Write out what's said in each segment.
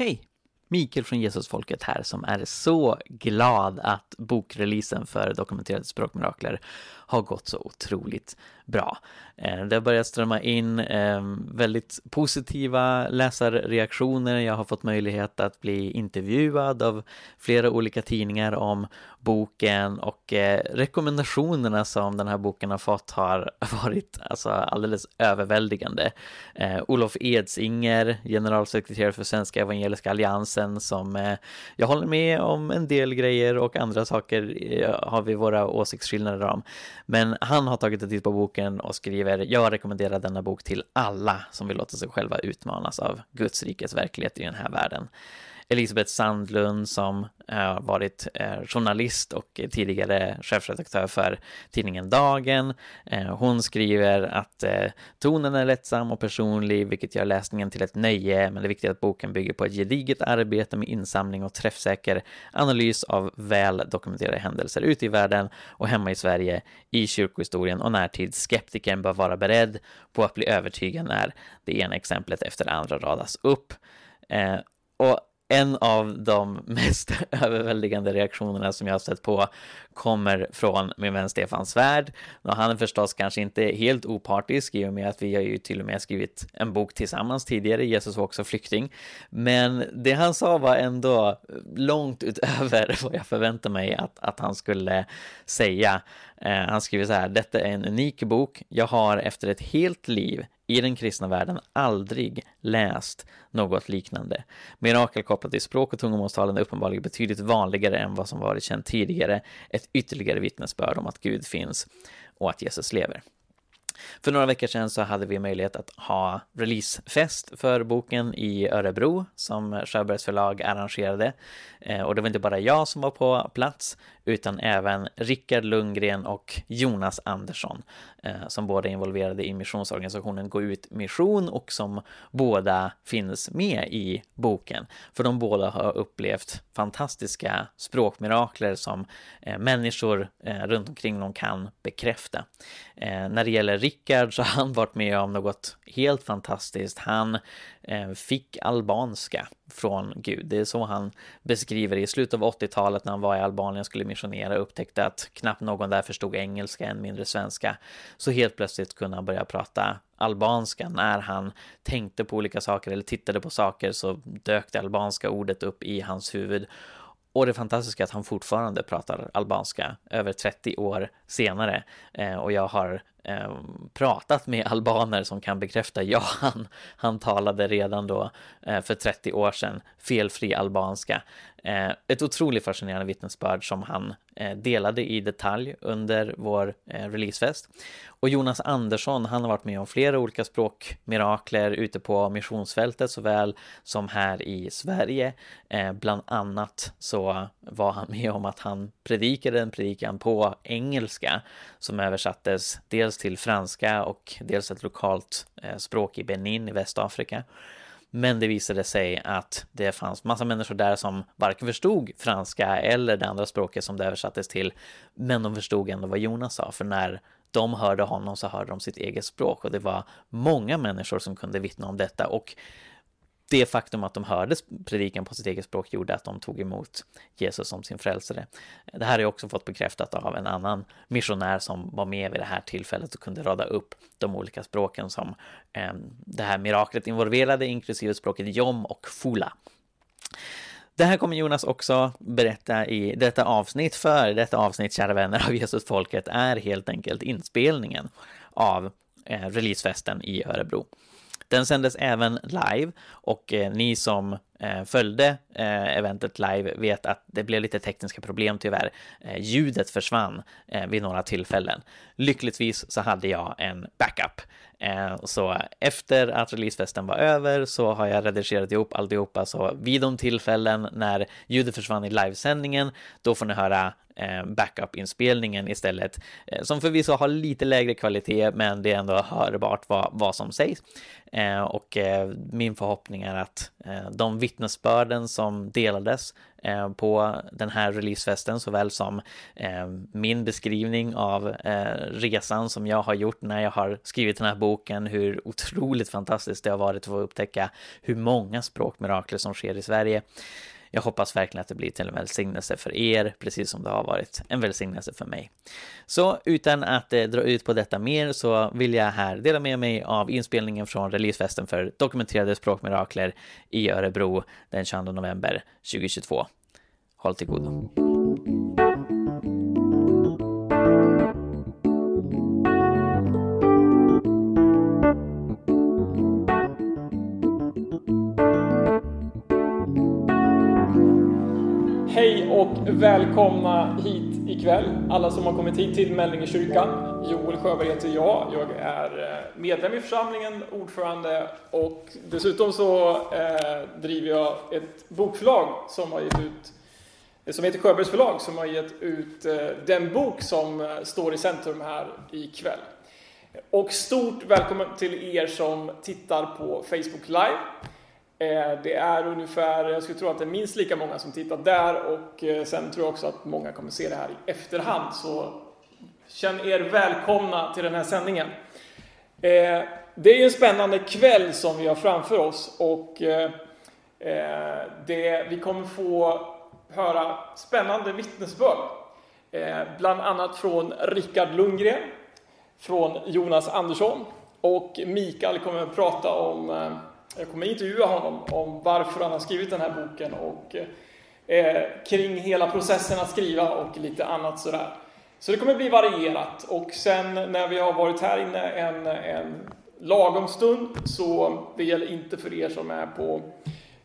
Hej! Mikael från Jesusfolket här som är så glad att bokreleasen för dokumenterade språkmirakler har gått så otroligt bra. Eh, det har börjat strömma in eh, väldigt positiva läsarreaktioner. Jag har fått möjlighet att bli intervjuad av flera olika tidningar om boken och eh, rekommendationerna som den här boken har fått har varit alltså alldeles överväldigande. Olof Edsinger, generalsekreterare för Svenska Evangeliska Alliansen som jag håller med om en del grejer och andra saker har vi våra åsiktsskillnader om. Men han har tagit en titt på boken och skriver Jag rekommenderar denna bok till alla som vill låta sig själva utmanas av Guds rikes verklighet i den här världen. Elisabeth Sandlund som har varit eh, journalist och tidigare chefredaktör för tidningen Dagen. Eh, hon skriver att tonen är lättsam och personlig, vilket gör läsningen till ett nöje, men det är viktigt att boken bygger på ett gediget arbete med insamling och träffsäker analys av väl dokumenterade händelser ute i världen och hemma i Sverige, i kyrkohistorien och närtid. Skeptikern bör vara beredd på att bli övertygad när det ena exemplet efter det andra radas upp. och en av de mest överväldigande reaktionerna som jag har sett på kommer från min vän Stefan Svärd. Och han är förstås kanske inte helt opartisk i och med att vi har ju till och med skrivit en bok tillsammans tidigare, Jesus var också flykting. Men det han sa var ändå långt utöver vad jag förväntade mig att, att han skulle säga. Eh, han skriver så här, detta är en unik bok. Jag har efter ett helt liv i den kristna världen aldrig läst något liknande. Mirakel kopplat till språk och tungomålstalen är uppenbarligen betydligt vanligare än vad som varit känt tidigare. Ett ytterligare vittnesbörd om att Gud finns och att Jesus lever. För några veckor sedan så hade vi möjlighet att ha releasefest för boken i Örebro som Sjöbergs förlag arrangerade. Eh, och det var inte bara jag som var på plats utan även Rickard Lundgren och Jonas Andersson eh, som båda är involverade i missionsorganisationen Gå ut mission och som båda finns med i boken. För de båda har upplevt fantastiska språkmirakler som eh, människor eh, runt omkring dem kan bekräfta. När det gäller Rickard så har han varit med om något helt fantastiskt. Han fick albanska från Gud. Det är så han beskriver det. I slutet av 80-talet när han var i Albanien och skulle missionera upptäckte att knappt någon där förstod engelska, än mindre svenska. Så helt plötsligt kunde han börja prata albanska när han tänkte på olika saker eller tittade på saker så dök det albanska ordet upp i hans huvud och det fantastiska är att han fortfarande pratar albanska över 30 år senare. Eh, och jag har eh, pratat med albaner som kan bekräfta, ja, han, han talade redan då eh, för 30 år sedan felfri albanska. Eh, ett otroligt fascinerande vittnesbörd som han eh, delade i detalj under vår eh, releasefest. Och Jonas Andersson, han har varit med om flera olika språkmirakler ute på missionsfältet såväl som här i Sverige. Eh, bland annat så var han med om att han predikade en predikan på engelska som översattes dels till franska och dels ett lokalt eh, språk i Benin i Västafrika. Men det visade sig att det fanns massa människor där som varken förstod franska eller det andra språket som det översattes till. Men de förstod ändå vad Jonas sa, för när de hörde honom så hörde de sitt eget språk och det var många människor som kunde vittna om detta och det faktum att de hörde predikan på sitt eget språk gjorde att de tog emot Jesus som sin frälsare. Det här har jag också fått bekräftat av en annan missionär som var med vid det här tillfället och kunde rada upp de olika språken som eh, det här miraklet involverade, inklusive språket jom och fula. Det här kommer Jonas också berätta i detta avsnitt, för detta avsnitt, kära vänner av Jesusfolket, är helt enkelt inspelningen av eh, releasefesten i Örebro. Den sändes även live och eh, ni som eh, följde eh, eventet live vet att det blev lite tekniska problem tyvärr. Eh, ljudet försvann eh, vid några tillfällen. Lyckligtvis så hade jag en backup. Eh, så efter att releasefesten var över så har jag redigerat ihop alltihopa så vid de tillfällen när ljudet försvann i livesändningen då får ni höra eh, backup-inspelningen istället, eh, som förvisso har lite lägre kvalitet, men det är ändå hörbart vad, vad som sägs. Och min förhoppning är att de vittnesbörden som delades Eh, på den här releasefesten såväl som eh, min beskrivning av eh, resan som jag har gjort när jag har skrivit den här boken, hur otroligt fantastiskt det har varit att få upptäcka hur många språkmirakler som sker i Sverige. Jag hoppas verkligen att det blir till en välsignelse för er, precis som det har varit en välsignelse för mig. Så utan att eh, dra ut på detta mer så vill jag här dela med mig av inspelningen från releasefesten för dokumenterade språkmirakler i Örebro den 22 november 2022. Håll till godo. Välkomna hit ikväll, alla som har kommit hit till Mällinge kyrkan. Joel Sjöberg heter jag, jag är eh, medlem i församlingen, ordförande och dessutom så eh, driver jag ett bokförlag som har gett ut eh, som heter Sjöbergs förlag som har gett ut eh, den bok som eh, står i centrum här ikväll. Och stort välkommen till er som tittar på Facebook Live. Eh, det är ungefär, jag skulle tro att det är minst lika många som tittar där och eh, sen tror jag också att många kommer se det här i efterhand. Så känn er välkomna till den här sändningen. Eh, det är en spännande kväll som vi har framför oss och det, vi kommer få höra spännande vittnesbörd. Bland annat från Rickard Lundgren, från Jonas Andersson och Mikael kommer att prata om jag kommer intervjua honom om varför han har skrivit den här boken och eh, kring hela processen att skriva och lite annat sådär. Så det kommer bli varierat och sen när vi har varit här inne en, en lagom stund så det gäller inte för er som är på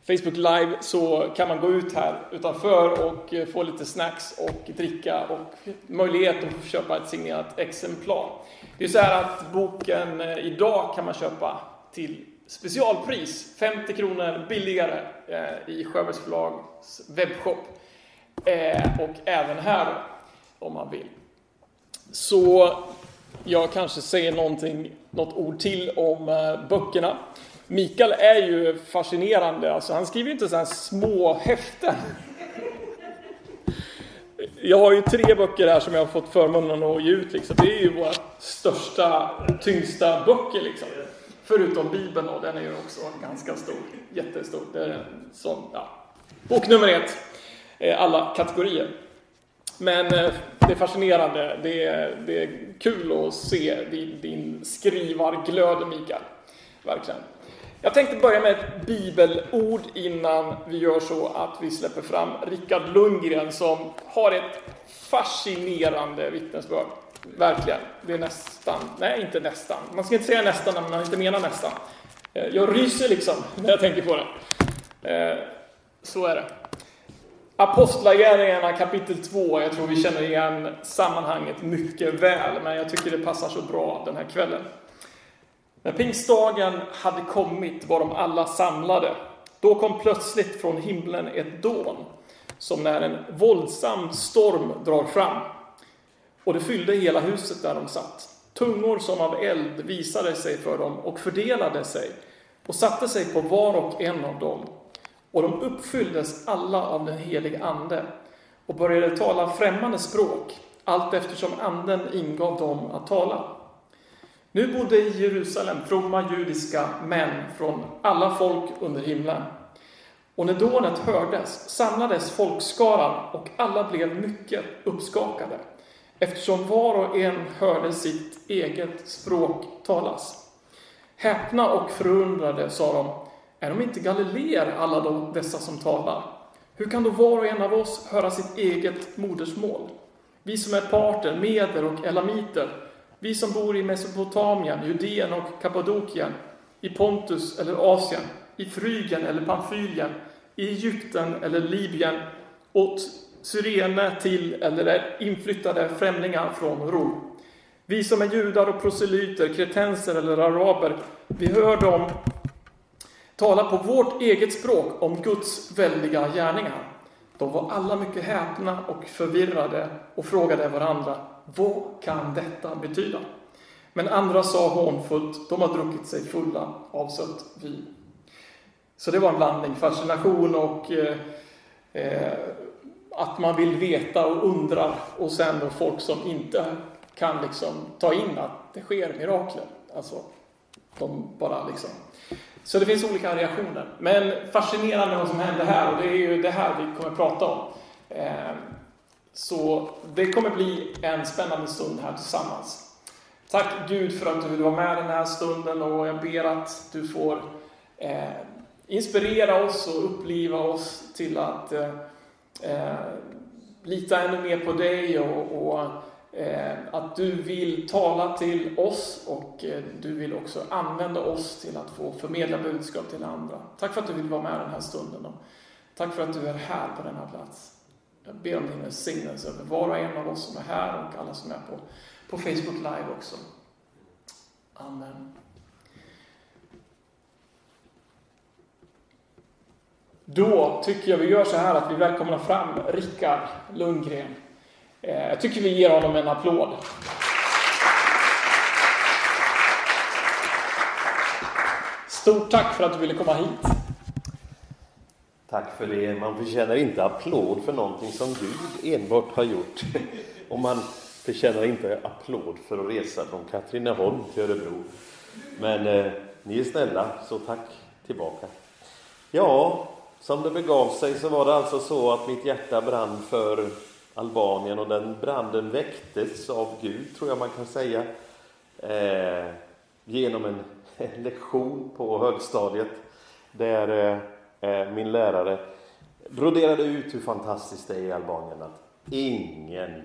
Facebook Live så kan man gå ut här utanför och få lite snacks och dricka och möjlighet att köpa ett signerat exemplar. Det är så här att boken eh, idag kan man köpa till specialpris, 50 kronor billigare eh, i Sjöbergs förlags webbshop. Eh, och även här om man vill. Så jag kanske säger någonting, något ord till om eh, böckerna. Mikael är ju fascinerande, alltså han skriver ju inte sådana här små häften. Jag har ju tre böcker här som jag har fått förmånen att ge ut. Liksom. Det är ju våra största, tyngsta böcker. Liksom. Förutom Bibeln och den är ju också ganska stor, jättestor. Det är en sån, ja, bok nummer ett, eh, alla kategorier. Men eh, det är fascinerande, det är, det är kul att se din, din skrivarglöd Mikael. Verkligen. Jag tänkte börja med ett bibelord innan vi gör så att vi släpper fram Rickard Lundgren som har ett fascinerande vittnesbörd. Verkligen. Det är nästan, nej inte nästan. Man ska inte säga nästan när man inte menar nästan. Eh, jag ryser liksom när jag tänker på det. Eh, så är det. Apostlagärningarna kapitel 2, jag tror vi känner igen sammanhanget mycket väl, men jag tycker det passar så bra den här kvällen. När pingstdagen hade kommit var de alla samlade. Då kom plötsligt från himlen ett dån, som när en våldsam storm drar fram och det fyllde hela huset där de satt. Tungor som av eld visade sig för dem och fördelade sig och satte sig på var och en av dem. Och de uppfylldes alla av den helige Ande och började tala främmande språk allt eftersom Anden ingav dem att tala. Nu bodde i Jerusalem fromma judiska män från alla folk under himlen. Och när dånet hördes samlades folkskaran och alla blev mycket uppskakade eftersom var och en hörde sitt eget språk talas. Häpna och förundrade sa de, är de inte galileer alla de, dessa som talar? Hur kan då var och en av oss höra sitt eget modersmål? Vi som är parter, meder och elamiter, vi som bor i Mesopotamien, Judeen och Kappadokien, i Pontus eller Asien, i Frygien eller Pamfylien, i Egypten eller Libyen, åt Syrene till eller är inflyttade främlingar från Rom. Vi som är judar och proselyter, kretenser eller araber, vi hör dem tala på vårt eget språk om Guds väldiga gärningar. De var alla mycket häpna och förvirrade och frågade varandra, vad kan detta betyda? Men andra sa hånfullt, de har druckit sig fulla av sött vin. Så det var en blandning, fascination och eh, eh, att man vill veta och undrar och sen då folk som inte kan liksom ta in att det sker mirakler. Alltså, de bara liksom... Så det finns olika reaktioner. Men fascinerande vad som hände här och det är ju det här vi kommer att prata om. Ehm, så det kommer bli en spännande stund här tillsammans. Tack Gud för att du vill vara med den här stunden och jag ber att du får ehm, inspirera oss och uppliva oss till att eh, eh, lita ännu mer på dig och, och eh, att du vill tala till oss och eh, du vill också använda oss till att få förmedla budskap till andra. Tack för att du vill vara med den här stunden och tack för att du är här på denna plats. Jag ber om din välsignelse över var och en av oss som är här och alla som är på, på Facebook Live också. Amen. Då tycker jag vi gör så här att vi välkomnar fram Rickard Lundgren. Eh, jag tycker vi ger honom en applåd. Stort tack för att du ville komma hit. Tack för det. Man förtjänar inte applåd för någonting som Gud enbart har gjort. Och man förtjänar inte applåd för att resa från Katrineholm till Örebro. Men eh, ni är snälla, så tack tillbaka. Ja, som det begav sig så var det alltså så att mitt hjärta brann för Albanien och den branden väcktes av Gud, tror jag man kan säga, eh, genom en, en, lektion på högstadiet där eh, eh, min lärare, broderade ut hur fantastiskt det är i Albanien att ingen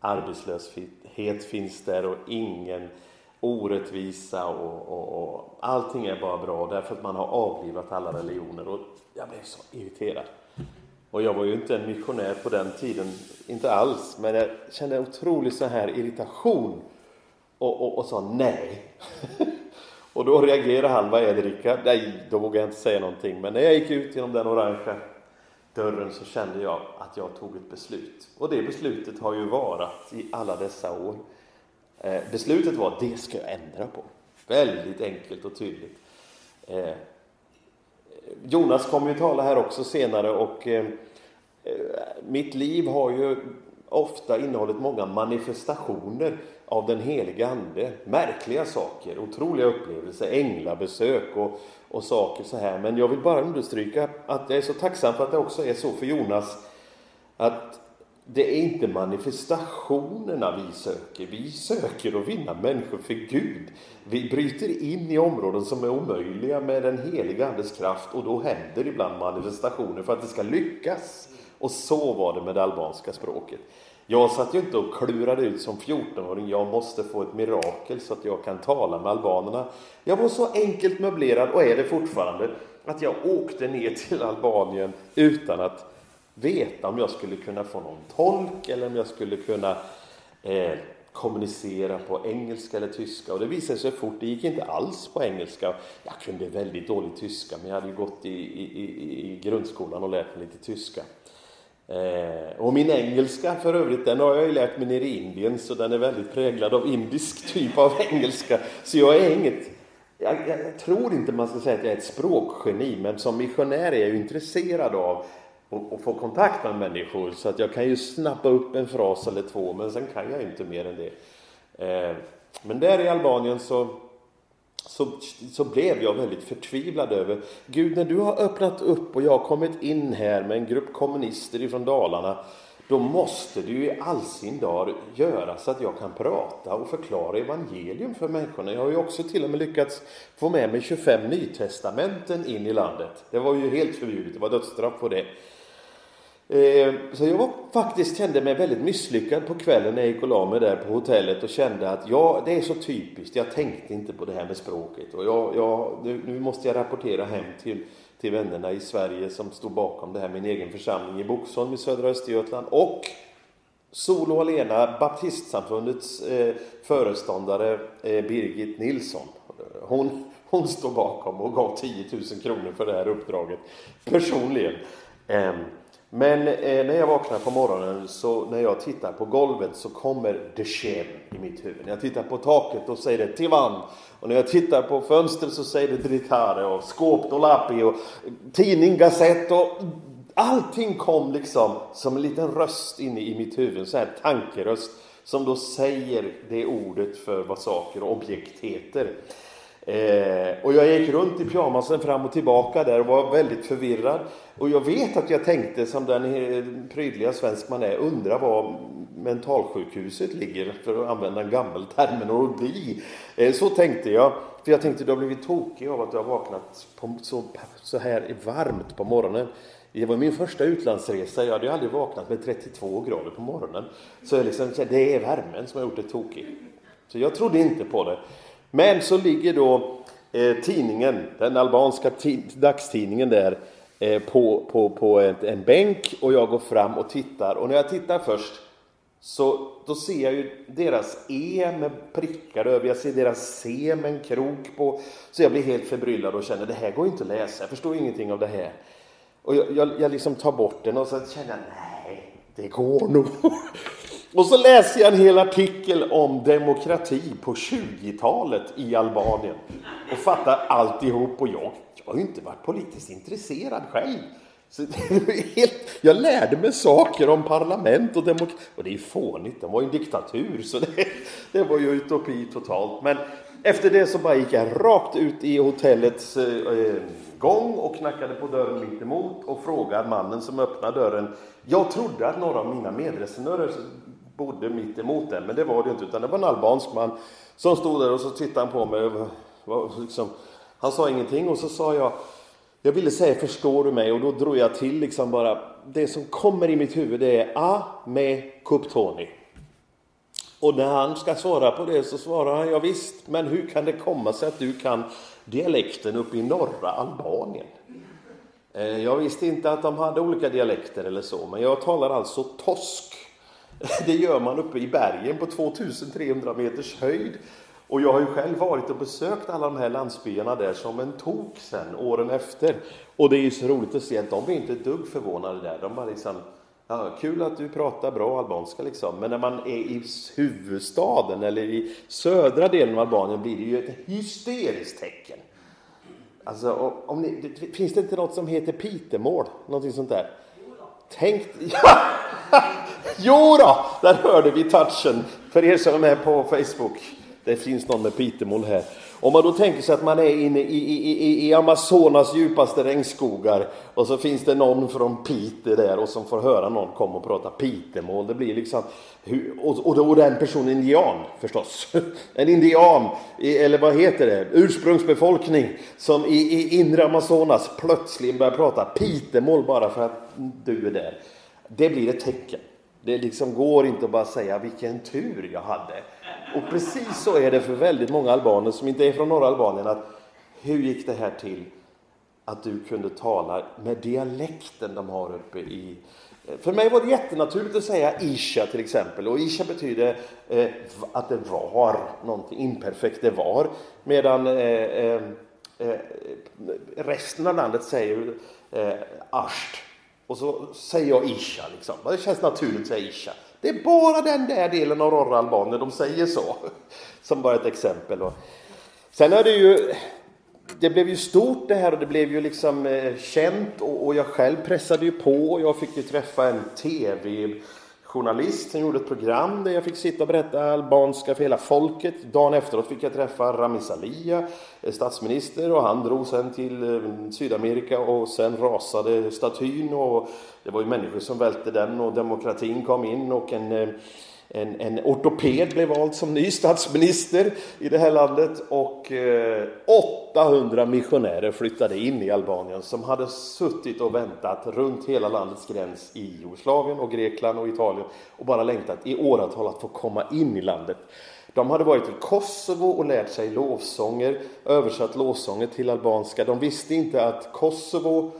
arbetslöshet finns där och ingen orättvisa och, och, och allting är bara bra därför att man har avlivat alla religioner och jag blev så irriterad. Och jag var ju inte en missionär på den tiden, inte alls, men jag kände otrolig så här irritation och, och, och sa nej. Och då reagerade han, vad är det Rickard? Nej, då vågade jag inte säga någonting. Men när jag gick ut genom den orangea dörren så kände jag att jag tog ett beslut. Och det beslutet har ju varat i alla dessa år. Eh, beslutet var, det ska jag ändra på. Väldigt enkelt och tydligt. Eh, Jonas kommer ju tala här också senare och eh, eh mitt liv har ju ofta innehållit många manifestationer av den heliga Ande. Märkliga saker, otroliga upplevelser, änglabesök och, och saker så här. Men jag vill bara understryka att jag är så tacksam för att det också är så för Jonas att det är inte manifestationerna vi söker. Vi söker att vinna människor för Gud. Vi bryter in i områden som är omöjliga med den heliga Andes kraft och då händer ibland manifestationer för att det ska lyckas. Och så var det med det albanska språket. Jag satt ju inte och klurade ut som 14-åring, jag måste få ett mirakel så att jag kan tala med albanerna. Jag var så enkelt möblerad, och är det fortfarande, att jag åkte ner till Albanien utan att veta om jag skulle kunna få någon tolk eller om jag skulle kunna eh, kommunicera på engelska eller tyska. Och det visade sig fort, det gick inte alls på engelska. Jag kunde väldigt dålig tyska, men jag hade ju gått i, i, i grundskolan och lärt mig lite tyska. Eh, och min engelska för övrigt, den har jag ju lärt mig nere i Indien, så den är väldigt präglad av indisk typ av engelska. Så jag är inget, jag, jag, jag tror inte man ska säga att jag är ett språkgeni, men som missionär är jag ju intresserad av och få kontakt med människor, så att jag kan ju snappa upp en fras eller två, men sen kan jag ju inte mer än det. Eh, men där i Albanien så så, så blev jag väldigt förtvivlad över Gud, när du har öppnat upp och jag har kommit in här med en grupp kommunister ifrån Dalarna då måste du i all sin dag göra så att jag kan prata och förklara evangelium för människorna. Jag har ju också till och med lyckats få med mig 25 nytestamenten in i landet. Det var ju helt förbjudet, det var dödsstraff på det. Eh, så jag var, faktiskt kände mig väldigt misslyckad på kvällen när jag gick och la mig där på hotellet och kände att ja, det är så typiskt. Jag tänkte inte på det här med språket och jag, jag, nu, nu måste jag rapportera hem till, till vännerna i Sverige som stod bakom det här, min egen församling i Boxholm i södra Östergötland och Solo och Lena, baptistsamfundets eh, föreståndare eh, Birgit Nilsson. Hon, hon stod bakom och gav 10 000 kronor för det här uppdraget personligen. Eh, men eh, när jag vaknar på morgonen så när jag tittar på golvet så kommer Dechem i mitt huvud. När jag tittar på taket då säger det Tivan. Och när jag tittar på fönstret så säger det Dritare och skåp Dolapi och tidning Gazette och allting kom liksom som en liten röst inne i mitt huvud, en sån här tankeröst som då säger det ordet för vad saker och objekt heter. Eh, och jag gick runt i pyjamasen fram och tillbaka där och var väldigt förvirrad. Och jag vet att jag tänkte, som den prydliga svensk man är, undra var mentalsjukhuset ligger, för att använda en gammal terminologi. Eh, så tänkte jag. För jag tänkte, du har blivit tokig av att du har vaknat på, så, så här varmt på morgonen. Det var min första utlandsresa. Jag hade aldrig vaknat med 32 grader på morgonen. Så jag liksom, det är värmen som har gjort det tokig. Så jag trodde inte på det. Men så ligger då eh, tidningen, den albanska dagstidningen där eh, på, på, på ett, en bänk och jag går fram och tittar. Och när jag tittar först så då ser jag ju deras E med prickar över, jag ser deras C med en krok på. Så jag blir helt förbryllad och känner det här går inte att läsa, jag förstår ingenting av det här. Och jag, jag, jag liksom tar bort den och så känner jag, nej, det går nog. Och så läser jag en hel artikel om demokrati på 20-talet i Albanien och fattar alltihop och jag, jag har ju inte varit politiskt intresserad själv. Så helt, jag lärde mig saker om parlament och demokrati. Och det är ju fånigt, det var ju en diktatur så det, det var ju utopi totalt. Men efter det så bara gick jag rakt ut i hotellets eh, gång och knackade på dörren mitt emot och frågade mannen som öppnade dörren. Jag trodde att några av mina medresenärer bodde mitt emot den, men det var det inte, utan det var en albansk man som stod där och så tittade han på mig. Var, liksom, han sa ingenting och så sa jag, jag ville säga förstår du mig? Och då drog jag till liksom bara, det som kommer i mitt huvud det är a med kuptoni. Och när han ska svara på det så svarar han, ja, visst, men hur kan det komma sig att du kan dialekten uppe i norra Albanien? Eh, jag visste inte att de hade olika dialekter eller så, men jag talar alltså tosk. Det gör man uppe i bergen på 2300 meters höjd. Och jag har ju själv varit och besökt alla de här landsbyarna där som en tok sen, åren efter. Och det är ju så roligt att se att de är inte ett dugg förvånade där. De bara liksom, ja, kul att du pratar bra albanska liksom. Men när man är i huvudstaden eller i södra delen av Albanien blir det ju ett hysteriskt tecken. Alltså, om ni, finns det inte något som heter pitemål? Någonting sånt där? Tänk... jo då, där hörde vi touchen. För er som är med på Facebook. Det finns någon med pitemål här. Om man då tänker sig att man är inne i, i, i, i Amazonas djupaste regnskogar och så finns det någon från Pite där och som får höra någon komma och prata pitemål. Det blir liksom, och, och då är den personen indian förstås. En indian, eller vad heter det, ursprungsbefolkning som i, i inre Amazonas plötsligt börjar prata pitemål bara för att du är där. Det blir ett tecken. Det liksom går inte att bara säga vilken tur jag hade. Och precis så är det för väldigt många albaner som inte är från norra Albanien. Att hur gick det här till att du kunde tala med dialekten de har uppe i... Eh, för mig var det jättenaturligt att säga Isha till exempel. Och Isha betyder eh, att det var någonting imperfekt, det var. Medan eh, eh, eh resten av landet säger eh, Asht. Och så säger jag Isha liksom. Det känns naturligt att säga Isha. Det är bara den där delen av Rorra-albanien de säger så. Som bara ett exempel. Sen är det ju det blev ju stort det här och det blev ju liksom eh, känt och, och, jag själv pressade ju på och jag fick ju träffa en TV journalist, som gjorde ett program där jag fick sitta och berätta albanska för hela folket. Dagen efteråt fick jag träffa Rami Alia, eh, statsminister, och han drog sen till eh, Sydamerika och sen rasade statyn och det var ju människor som välte den och demokratin kom in och en, eh, en, en ortoped blev vald som ny statsminister i det här landet och eh, 800 missionärer flyttade in i Albanien som hade suttit och väntat runt hela landets gräns i Jugoslavien och Grekland och Italien och bara längtat i åratal att få komma in i landet. De hade varit i Kosovo och lärt sig lovsånger, översatt lovsånger till albanska. De visste inte att Kosovo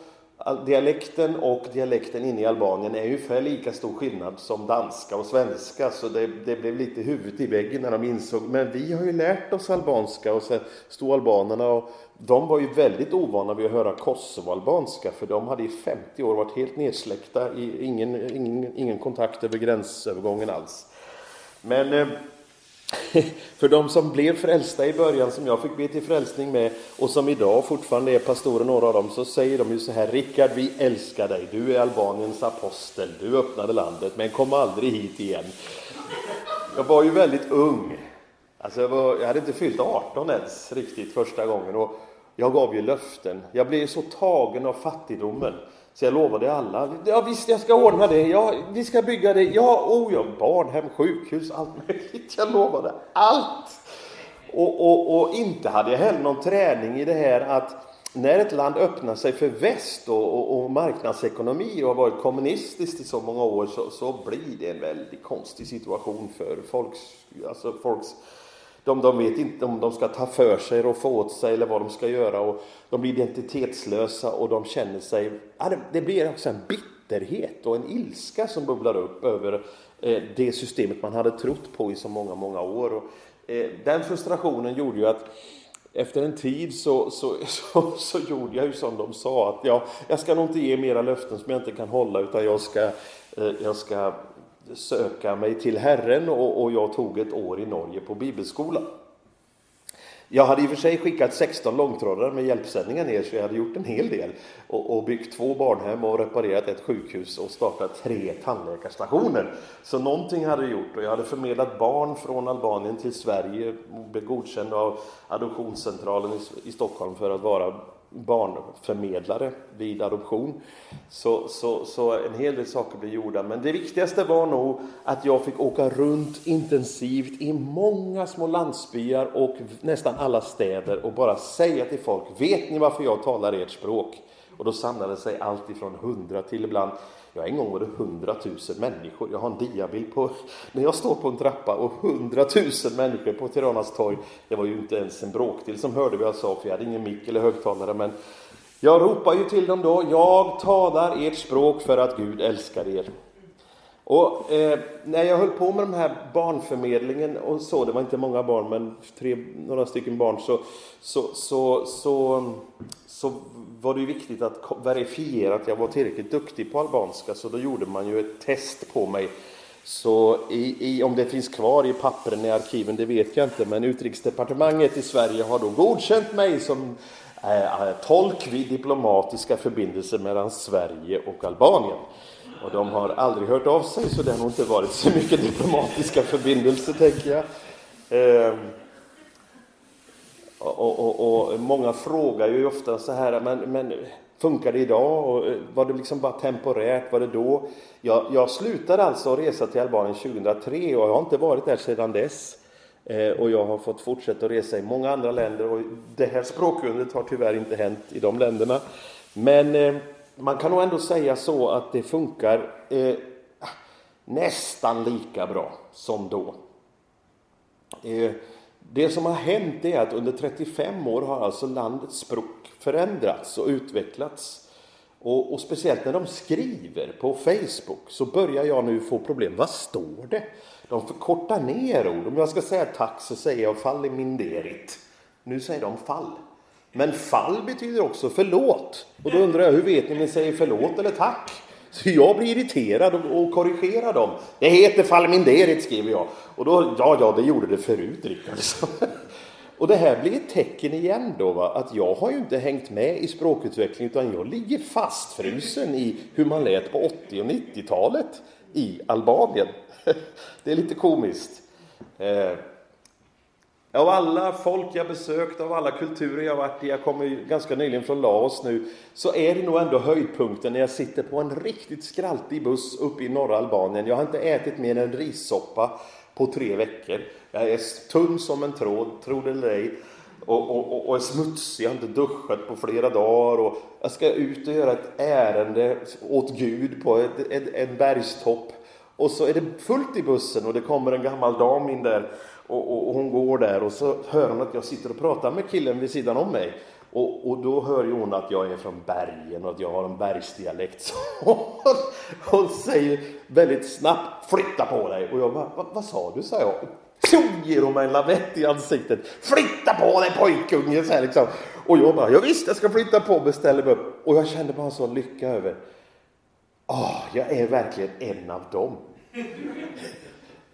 dialekten och dialekten inne i Albanien är ungefär lika stor skillnad som danska och svenska så det, det, blev lite huvudet i väggen när de insåg men vi har ju lärt oss albanska och sen stod albanerna och de var ju väldigt ovana vid att höra kosovoalbanska för de hade i 50 år varit helt nedsläckta, i ingen, ingen, ingen kontakt över gränsövergången alls. Men eh, för de som blev frälsta i början, som jag fick be till frälsning med och som idag fortfarande är pastorer, några av dem, så säger de ju så här Rickard, vi älskar dig, du är Albaniens apostel, du öppnade landet, men kom aldrig hit igen. Jag var ju väldigt ung. Alltså jag, var, jag hade inte fyllt 18 ens riktigt första gången och jag gav ju löften. Jag blev så tagen av fattigdomen så jag lovade alla, ja visst jag ska ordna det, ja vi ska bygga det, ja, oh ja, barnhem, sjukhus, allt möjligt. Jag lovade allt! Och, och, och inte hade jag heller någon träning i det här att när ett land öppnar sig för väst och, och, och marknadsekonomi och har varit kommunistiskt i så många år så, så blir det en väldigt konstig situation för folks, alltså folks de, de vet inte om de ska ta för sig och få åt sig eller vad de ska göra. Och de blir identitetslösa och de känner sig... Ja, det, det blir också en bitterhet och en ilska som bubblar upp över eh, det systemet man hade trott på i så många, många år. Och, eh, den frustrationen gjorde ju att efter en tid så, så, så, så, gjorde jag ju som de sa att jag, jag ska nog inte ge mera löften som jag inte kan hålla utan jag ska, eh, jag ska söka mig till Herren och, och jag tog ett år i Norge på bibelskola. Jag hade i och för sig skickat 16 långtradare med hjälpsändningar ner så jag hade gjort en hel del och, och byggt två barnhem och reparerat ett sjukhus och startat tre tandläkarstationer. Så någonting hade jag gjort och jag hade förmedlat barn från Albanien till Sverige och blev godkänd av Adoptionscentralen i, i Stockholm för att vara barnförmedlare vid adoption. Så, så, så en hel del saker blev gjorda. Men det viktigaste var nog att jag fick åka runt intensivt i många små landsbyar och nästan alla städer och bara säga till folk, vet ni varför jag talar ert språk? Och då samlade sig allt ifrån hundra till ibland Ja, en gång var det hundratusen människor. Jag har en diabild på när jag står på en trappa och hundratusen människor på Tiranas torg. Det var ju inte ens en bråkdel som hörde vad jag sa, för jag hade ingen mick eller högtalare. Men jag ropar ju till dem då. Jag talar ert språk för att Gud älskar er. Och eh, när jag höll på med den här barnförmedlingen och så, det var inte många barn, men tre, några stycken barn, så, så, så, så, så var det ju viktigt att verifiera att jag var tillräckligt duktig på albanska, så då gjorde man ju ett test på mig. Så i, i, om det finns kvar i pappren i arkiven, det vet jag inte, men Utrikesdepartementet i Sverige har då godkänt mig som eh, eh tolk vid diplomatiska förbindelser mellan Sverige och Albanien. Och de har aldrig hört av sig, så det har nog inte varit så mycket diplomatiska förbindelser, tänker jag. Eh, och, och, och, många frågar ju ofta så här, men, men funkar det idag? Och eh, var det liksom bara temporärt? Var det då? Jag, jag slutade alltså resa till Albanien 2003 och jag har inte varit där sedan dess. Eh, och jag har fått fortsätta att resa i många andra länder och det här språkundret har tyvärr inte hänt i de länderna. Men eh, man kan nog ändå säga så att det funkar eh, nästan lika bra som då. Eh, det som har hänt är att under 35 år har alltså landets språk förändrats och utvecklats. Och, och, speciellt när de skriver på Facebook så börjar jag nu få problem. Vad står det? De förkortar ner ord. Om jag ska säga tack så säger jag fall i min derit. Nu säger de fall. Men fall betyder också förlåt. Och då undrar jag, hur vet ni om ni säger förlåt eller tack? Så jag blir irriterad och korrigerar dem. Det heter falminderit, skriver jag. Och då, ja, ja, det gjorde det förut, Rickard. Och det här blir ett tecken igen då, va? att jag har ju inte hängt med i språkutvecklingen utan jag ligger fastfrusen i hur man lät på 80 och 90-talet i Albanien. Det är lite komiskt. Eh, av alla folk jag besökt, av alla kulturer jag varit i, jag kommer ju ganska nyligen från Laos nu, så är det nog ändå höjdpunkten när jag sitter på en riktigt skraltig buss uppe i norra Albanien. Jag har inte ätit mer än rissoppa på tre veckor. Jag är tunn som en tråd, tro det eller ej. Och, och, och, är smutsig, jag har inte duschat på flera dagar och jag ska ut och göra ett ärende åt Gud på ett, ett, en bergstopp. Och så är det fullt i bussen och det kommer en gammal dam in där och, och, och, hon går där och så hör hon att jag sitter och pratar med killen vid sidan om mig. Och, och då hör ju hon att jag är från bergen och att jag har en bergsdialekt. Så hon, hon säger väldigt snabbt flytta på dig. Och jag bara, vad, vad sa du? sa jag. Tjong, ger hon mig en lavett i ansiktet. Flytta på dig pojkunge! Så här liksom. Och jag bara, ja, visst jag ska flytta på mig, ställer mig upp. Och jag kände bara så lycka över. Åh, jag är verkligen en av dem.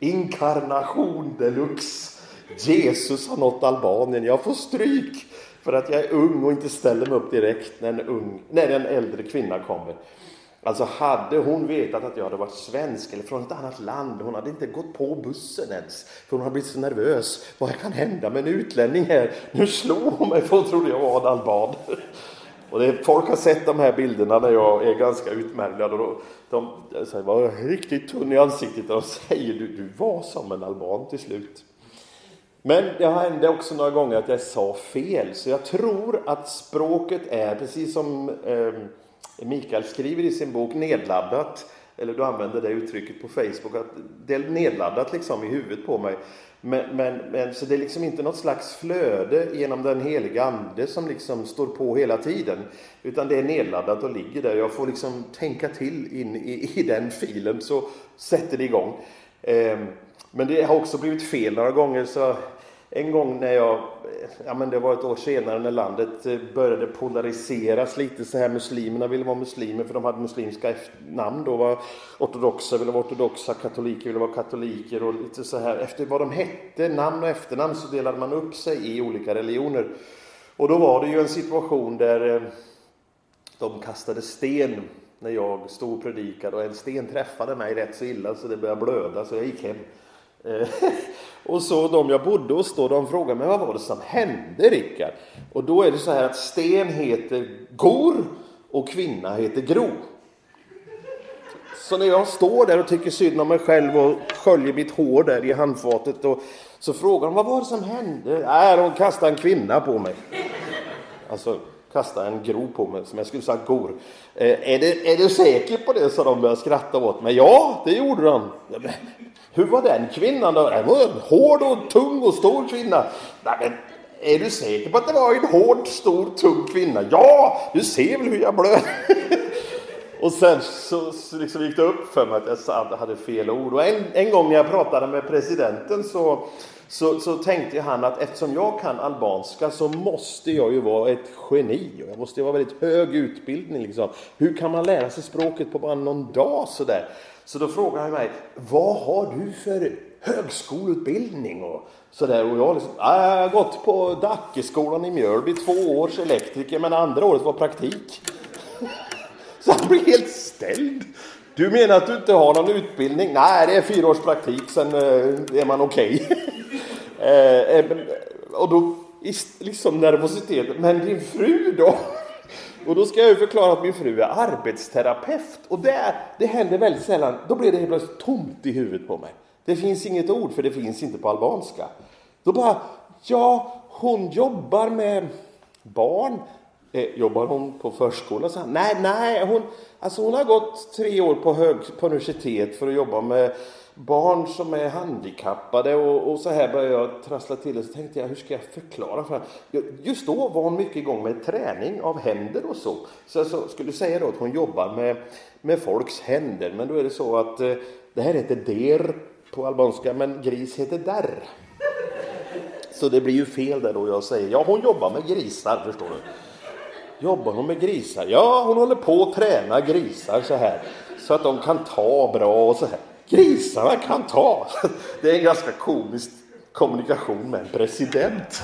Inkarnation deluxe. Jesus har nått Albanien. Jag får stryk för att jag är ung och inte ställer mig upp direkt när en, ung, när en äldre kvinna kommer. Alltså hade hon vetat att jag hade varit svensk eller från ett annat land, hon hade inte gått på bussen ens, för hon hade blivit så nervös. Vad kan hända med en utlänning här? Nu slår hon mig för hon trodde jag var en alban. Och det, folk har sett de här bilderna när jag är ganska utmärglad och de, de säger, var riktigt tunn i ansiktet och de säger du, du var som en alban till slut. Men det hände också några gånger att jag sa fel, så jag tror att språket är, precis som eh, Mikael skriver i sin bok, nedladdat. Eller du använder det uttrycket på Facebook, att det är nedladdat liksom i huvudet på mig. Men, men, men, så det är liksom inte något slags flöde genom den heliga Ande som liksom står på hela tiden. Utan det är nedladdat och ligger där. Jag får liksom tänka till in i, i den filen så sätter det igång. Eh, men det har också blivit fel några gånger. så en gång när jag, ja men det var ett år senare när landet eh, började polariseras lite så här. Muslimerna ville vara muslimer för de hade muslimska namn då. Var ortodoxa ville vara ortodoxa, katoliker ville vara katoliker och lite så här. Efter vad de hette, namn och efternamn, så delade man upp sig i olika religioner. Och då var det ju en situation där eh, de kastade sten när jag stod och predikade och en sten träffade mig rätt så illa så det började blöda så jag gick hem. Eh, och så de jag bodde hos då, de frågade mig vad var det som hände Rickard? Och då är det så här att sten heter Gor och kvinna heter Gro. Så när jag står där och tycker synd om mig själv och sköljer mitt hår där i handfatet och så frågar de vad var det som hände? Nej, de kastade en kvinna på mig. Alltså kastade en gro på mig som jag skulle sagt gor. Eh, är, det, är du säker på det? sa de började skratta åt mig. Ja, det gjorde de. Hur var den kvinnan då? Det var en hård och tung och stor kvinna. Nej, men är du säker på att det var en hård, stor, tung kvinna? Ja, du ser väl hur jag blöder. och sen så, så liksom gick det upp för mig att jag hade fel ord. Och en, en gång när jag pratade med presidenten så, så, så tänkte han att eftersom jag kan albanska så måste jag ju vara ett geni. Och jag måste ju vara väldigt hög utbildning. Liksom. Hur kan man lära sig språket på bara någon dag sådär? Så då frågar han mig, vad har du för högskoleutbildning? Och sådär. Och jag liksom, jag har gått på Dackeskolan i Mjölby, två års elektriker, men andra året var praktik. Så han blir helt ställd. Du menar att du inte har någon utbildning? Nej, det är fyra års praktik, sen eh, är man okej. Eh, eh, okay. Och då, liksom nervositeten, men din fru då? Och då ska jag ju förklara att min fru är arbetsterapeut. Och det, det händer väldigt sällan. Då blir det helt plötsligt tomt i huvudet på mig. Det finns inget ord, för det finns inte på albanska. Då bara, ja, hon jobbar med barn. Eh, jobbar hon på förskola? Så nej, nej, hon, alltså hon har gått tre år på, hög, på universitet för att jobba med barn som är handikappade och, och så här började jag trassla till det. Så tänkte jag, hur ska jag förklara för henne? Just då var hon mycket igång med träning av händer och så. Så jag så, skulle säga då att hon jobbar med, med folks händer. Men då är det så att eh, det här heter der på albanska, men gris heter där. Så det blir ju fel där då jag säger, ja hon jobbar med grisar, förstår du. Jobbar hon med grisar? Ja, hon håller på att träna grisar så här. Så att de kan ta bra och så här grisarna kan ta. Det är en ganska komisk kommunikation med en president.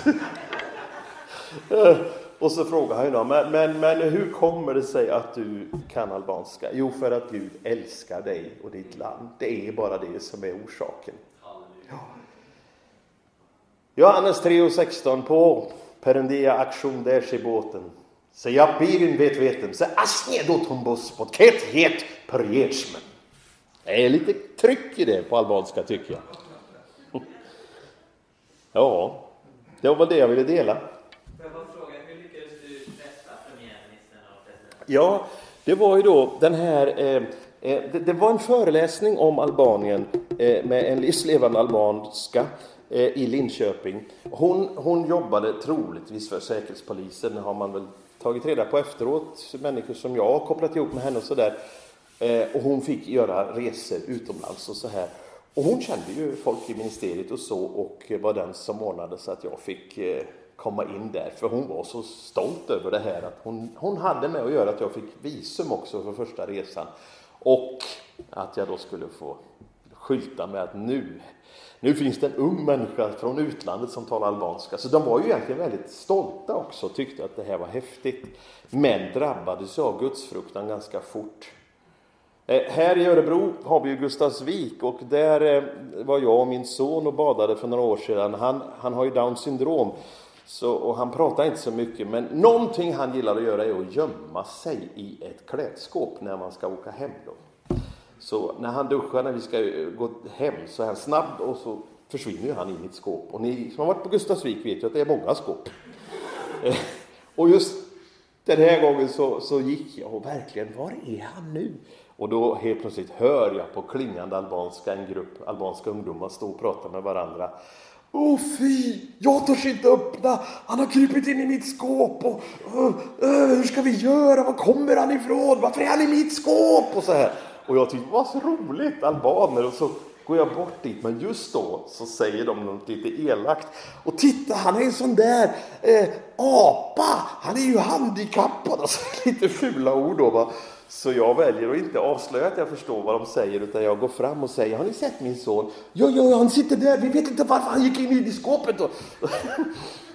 Eh, och så frågar han ju då, men, men, men hur kommer det sig att du kan albanska? Jo, för att Gud älskar dig och ditt land. Det är bara det som är orsaken. Ja. Johannes 3.16 på Perendia aktion där i båten. Se jag pirin vet vetem, se asnje do tumbus ket het per det är lite tryck i det på albanska tycker jag. Ja, det var väl det jag ville dela. Ja, det var ju då den här eh, eh, det, det, var en föreläsning om Albanien eh, med en livslevande albanska eh, i Linköping. Hon, hon jobbade troligtvis för Säkerhetspolisen, har man väl tagit reda på efteråt. Människor som jag har kopplat ihop med henne och sådär. Eh, och hon fick göra resor utomlands och så här. Och hon kände ju folk i ministeriet och så och var den som ordnade så att jag fick eh, komma in där. För hon var så stolt över det här att hon, hon hade med att göra att jag fick visum också för första resan. Och att jag då skulle få skylta med att nu, nu finns det en ung människa från utlandet som talar albanska. Så de var ju egentligen väldigt stolta också och tyckte att det här var häftigt. Men drabbades av gudsfruktan ganska fort. Eh, här i Örebro har vi ju Gustavsvik och där eh, var jag och min son och badade för några år sedan. Han, han har ju Downs syndrom så, och han pratar inte så mycket, men någonting han gillar att göra är att gömma sig i ett klädskåp när man ska åka hem. Då. Så när han duschar när vi ska eh, gå hem så är han snabb och så försvinner han in i ett skåp. Och ni som har varit på Gustavsvik vet ju att det är många skåp. och just den här gången så, så gick jag och verkligen, var är han nu? Och då helt plötsligt hör jag på klingande albanska en grupp albanska ungdomar stå och prata med varandra. Åh oh, fy, jag törs inte öppna, han har krypit in i mitt skåp och uh, uh, hur ska vi göra, var kommer han ifrån, varför är han i mitt skåp? Och så här. Och jag tyckte, vad så roligt, albaner. Och så går jag bort dit, men just då så säger de något lite elakt. Och titta, han är en sån där eh, apa, han är ju handikappad. Alltså, lite fula ord då. Va? Så jag väljer att inte avslöja att jag förstår vad de säger utan jag går fram och säger Har ni sett min son? Ja, ja, han sitter där. Vi vet inte varför han gick in i skåpet.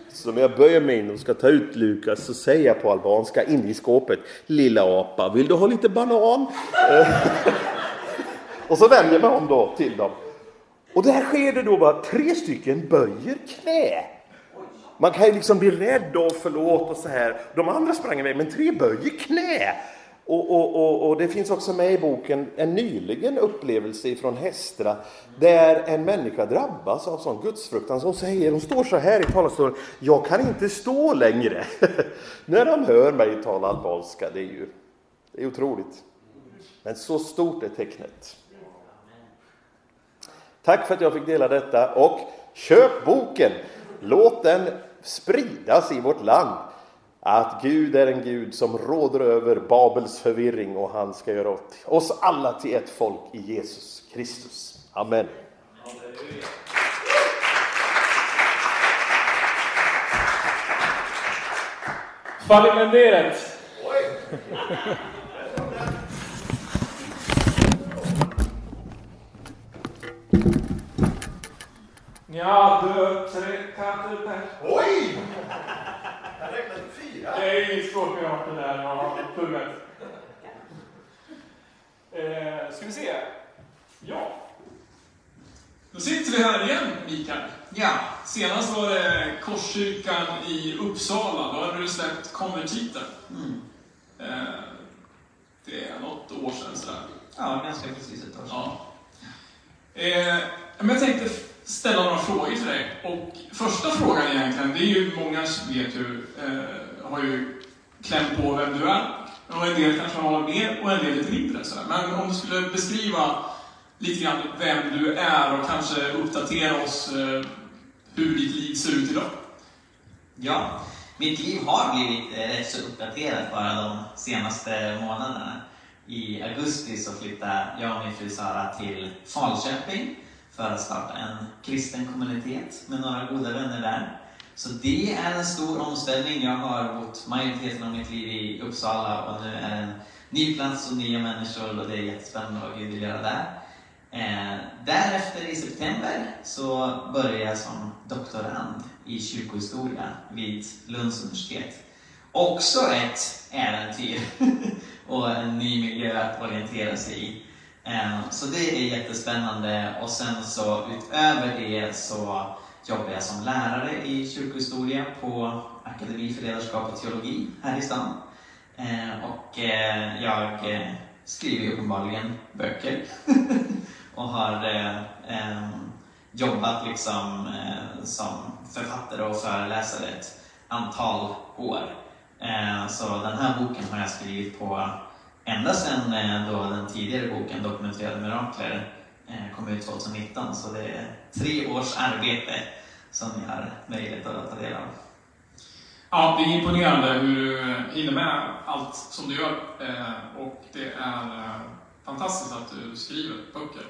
Så när jag böjer mig in och ska ta ut Lukas så säger jag på albanska in i skåpet Lilla apa, vill du ha lite banan? och så vänder jag mig om då till dem. Och där sker det då bara tre stycken böjer knä. Man kan ju liksom bli rädd och förlåt och så här. De andra sprang iväg, men tre böjer knä. Och, och, och, och, det finns också med i boken en nyligen upplevelse från Hestra, där en människa drabbas av sån gudsfruktan Hon säger, hon står så här i talarstolen, jag kan inte stå längre. När de hör mig tala albanska, det är ju det är otroligt. Men så stort är tecknet. Tack för att jag fick dela detta och köp boken! Låt den spridas i vårt land att Gud är en Gud som råder över Babels förvirring och han ska göra oss alla till ett folk i Jesus Kristus. Amen. Fallimenteret. Ja, du, tre katter Oj! Jag. Det är inget språkart det där, jag har pluggat. Eh, ska vi se. Ja. Då sitter vi här igen, Mikael. Ja. Senast var det Korskyrkan i Uppsala. Då hade du släppt konvertiter. Mm. Eh, det är något år sedan sådär. Ja, ganska precis ett år sedan. Ja. Eh, men jag tänkte ställa några frågor till dig. Och första frågan egentligen, det är ju många vet ju, eh, har ju kläm på vem du är. Och en del kanske har mer och en del lite mindre. Så Men om du skulle beskriva lite grann vem du är och kanske uppdatera oss eh, hur ditt liv ser ut idag. Ja, mitt liv har blivit eh, rätt så uppdaterat bara de senaste månaderna. I augusti så flyttade jag och min fru Sara till Falköping för att starta en kristen kommunitet med några goda vänner där. Så det är en stor omställning. Jag har bott majoriteten av mitt liv i Uppsala och nu är det en ny plats och nya människor och det är jättespännande vad Gud vill göra där. Eh, därefter i september så började jag som doktorand i kyrkohistoria vid Lunds universitet. Också ett äventyr och en ny miljö att orientera sig i. Eh, så det är jättespännande och sen så utöver det så jobbar jag som lärare i kyrkohistoria på Akademi för ledarskap och teologi här i stan. Eh, och eh, jag eh, skriver uppenbarligen böcker och har jobbat liksom som författare och föreläsare ett antal år. Så den här boken har jag skrivit på ända sedan då den tidigare boken Dokumenterade mirakler Eh, kom ut 2019, så det är tre års arbete som ni har möjlighet att ta del av. Ja, det är imponerande hur du hinner med allt som du gör. Eh, och det är eh, fantastiskt att du skriver böcker.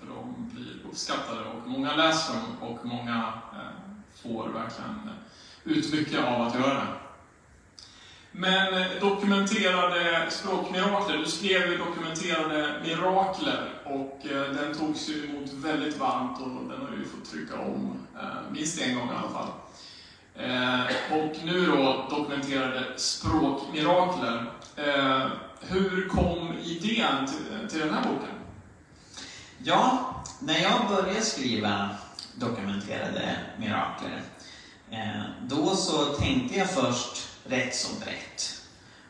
För de blir uppskattade och många läser dem och många får verkligen ut mycket av att göra det. Men eh, dokumenterade språkmirakler, du skrev ju dokumenterade mirakler och eh, den togs ju emot väldigt varmt och den har ju fått trycka om eh, minst en gång i alla fall. Och nu då dokumenterade språkmirakler. Hur kom idén till, till den här boken? Ja, när jag började skriva dokumenterade mirakler, då så tänkte jag först rätt så brett.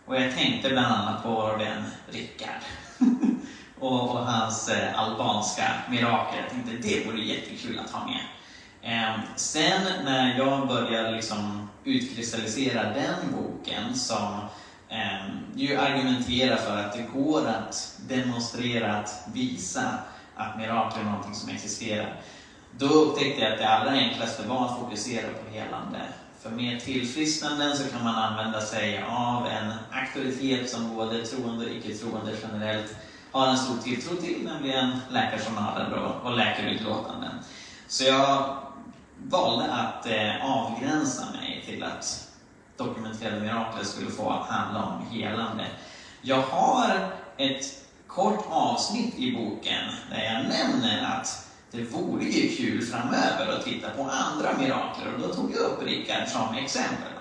Och jag tänkte bland annat på den Rickard. och, och hans eh, albanska mirakel. Jag tänkte det vore jättekul att ha med. Eh, sen när jag började liksom utkristallisera den boken som eh, ju argumenterar för att det går att demonstrera, att visa att mirakel är någonting som existerar. Då upptäckte jag att det allra enklaste var att fokusera på helande. För med tillfrisknanden så kan man använda sig av en auktoritet som både troende och icke-troende generellt har en stor tilltro till, nämligen läkarjournaler och, och läkarutlåtanden. Så jag valde att eh, avgränsa mig till att dokumenterade mirakler skulle få handla om helande. Jag har ett kort avsnitt i boken där jag nämner att det vore ju kul framöver att titta på andra mirakler och då tog jag upp Rickard som exempel.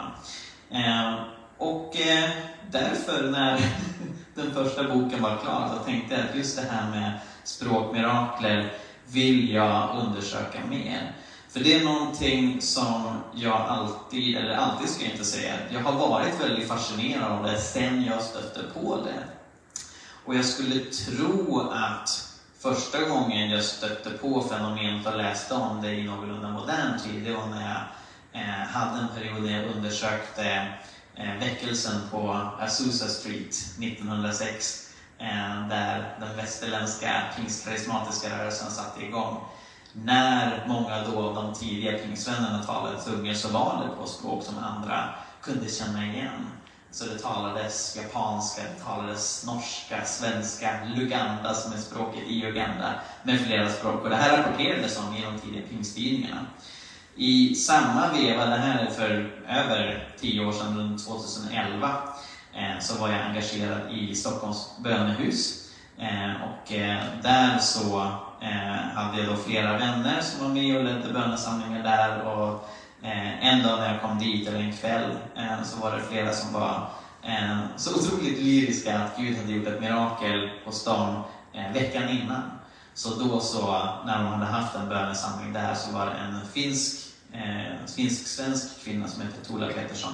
Eh, och eh, därför när den första boken var klar så tänkte jag att just det här med språkmirakler vill jag undersöka mer. För det är någonting som jag alltid, eller alltid ska jag inte säga, jag har varit väldigt fascinerad av det sen jag stötte på det. Och jag skulle tro att första gången jag stötte på fenomenet och läste om det i någorlunda modern tid, det var när jag eh, hade en period när jag undersökte eh, väckelsen på Azusa Street 1906, eh, där den västerländska pingstkarismatiska rörelsen satte igång när många då av de tidiga pingstvännerna talade tunga så var det på språk som andra kunde känna igen. Så det talades japanska, det talades norska, svenska, luganda som är språket i Uganda, med flera språk. Och det här rapporterades om i de tidiga pingsttidningarna. I samma veva, det här är för över tio år sedan, runt 2011, eh, så var jag engagerad i Stockholms bönehus. Eh, och eh, där så hade jag då flera vänner som var med och ledde bönesamlingar där. Och Eh, en dag när jag kom dit, eller en kväll, eh, så var det flera som var eh, så otroligt lyriska att Gud hade gjort ett mirakel hos dem eh, veckan innan. Så då så, när de hade haft en bönesamling där, så var det en finsk, eh, finsk-svensk kvinna som hette Tola Pettersson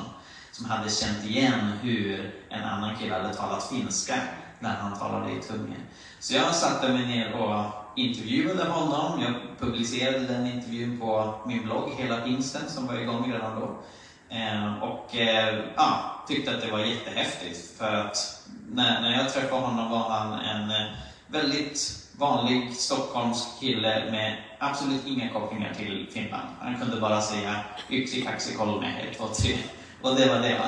som hade känt igen hur en annan kille hade talat finska när han talade i tungor. Så jag satte mig ner och intervjuade honom. Jag publicerade den intervjun på min blogg, Hela Pingsten, som var igång redan då. Eh, och eh, ja, tyckte att det var jättehäftigt. För att när, när jag träffade honom var han en eh, väldigt vanlig stockholmsk kille med absolut inga kopplingar till Finland. Han kunde bara säga yksi, kaxi, kolme, ett, två, tre. Och det var det.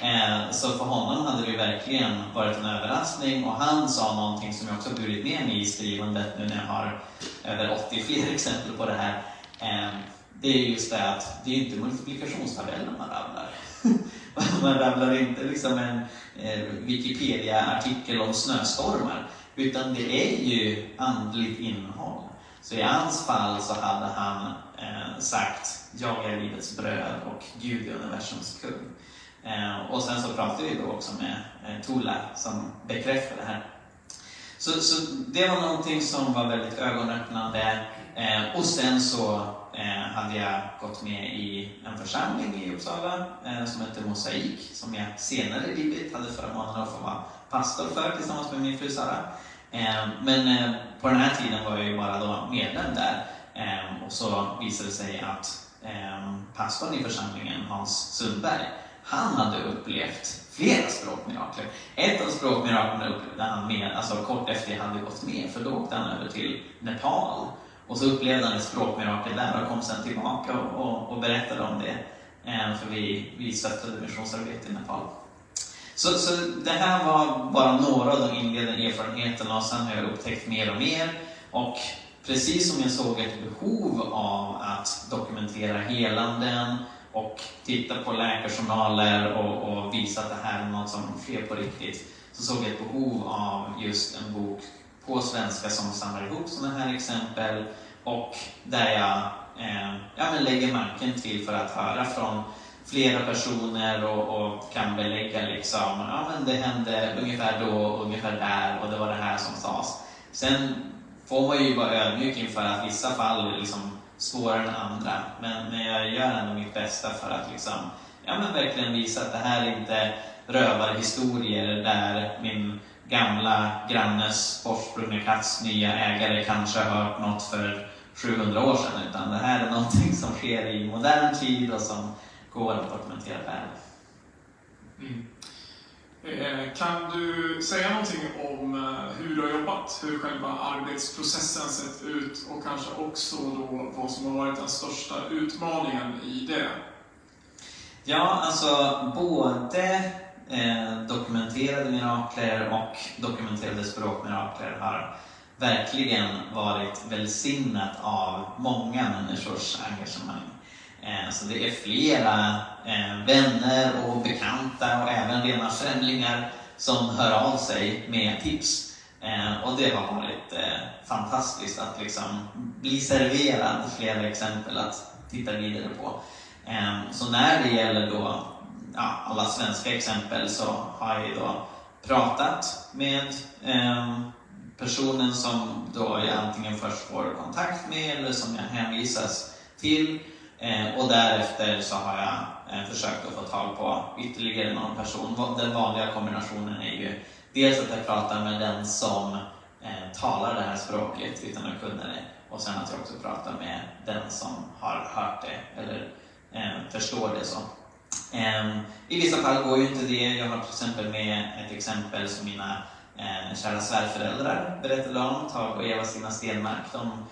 Eh, så för honom hade det verkligen varit en överraskning och han sa någonting som jag också burit med mig i skrivandet nu när jag har över 80 fler exempel på det här. Eh, det är just det att det är inte multiplikationstabellen man rabblar. man rabblar inte liksom en eh, Wikipedia-artikel om snöstormar, utan det är ju andligt innehåll. Så i hans fall så hade han eh, sagt Jag är livets bröd och Gud är universums kung. Eh, och sen så pratade vi då också med eh, Tola som bekräftade det här. Så, så det var någonting som var väldigt ögonöppnande. Eh, och sen så eh, hade jag gått med i en församling i Uppsala eh, som hette Mosaik, som jag senare i livet hade förmånen att få vara pastor för tillsammans med min fru Sara. Eh, men på den här tiden var jag ju bara då medlem där. Och så visade det sig att pastorn i församlingen, Hans Sundberg, han hade upplevt flera språkmirakler. Ett av språkmiraklerna upplevde han med, alltså kort efter jag hade gått med, för då åkte han över till Nepal. Och så upplevde han ett språkmirakel där och kom sen tillbaka och, och, och berättade om det. Eh, för vi, vi stöttade missionsarbete i Nepal. Så, så det här var bara några av de inledande erfarenheterna och sen har jag upptäckt mer och mer. Och precis som jag såg ett behov av att dokumentera helanden och titta på läkarjournaler och, och visa att det här är något som sker på riktigt, så såg jag ett behov av just en bok på svenska som samlar ihop sådana här exempel och där jag eh, ja, men lägger marken till för att höra från flera personer och, och, kan belägga liksom, ja men det hände ungefär då, ungefär där och det var det här som sades. Sen får man ju vara ödmjuk inför att vissa fall liksom svårare än andra, men, men jag gör ändå mitt bästa för att liksom, ja men verkligen visa att det här är inte rövarhistorier där min gamla grannes bortsprungna katts nya ägare kanske har hört något för 700 år sedan, utan det här är någonting som sker i modern tid och som går att dokumentera väl. Mm. Eh, kan du säga någonting om eh, hur du har jobbat, hur själva arbetsprocessen sett ut och kanske också då vad som har varit den största utmaningen i det? Ja, alltså både eh, dokumenterade mirakler och dokumenterade språkmirakler har verkligen varit välsignat av många människors engagemang. Eh, så det är flera eh, vänner och bekanta och även rena främlingar som hör av sig med tips. Eh, och det har varit fantastiskt att liksom bli serverad flera exempel att titta vidare på. Så när det gäller då ja, alla svenska exempel så har jag då pratat med personen som då jag antingen först får kontakt med eller som jag hänvisas till Eh, och därefter så har jag eh, försökt att få tag på ytterligare någon person. Den vanliga kombinationen är ju dels att jag pratar med den som eh, talar det här språket utan att kunna det och sen att jag också pratar med den som har hört det eller förstår det. så. Ehm, I vissa fall går ju inte det. Jag har till exempel med ett exempel som mina kära svärföräldrar berättade om, Tage och Eva-Stina Stenmark. De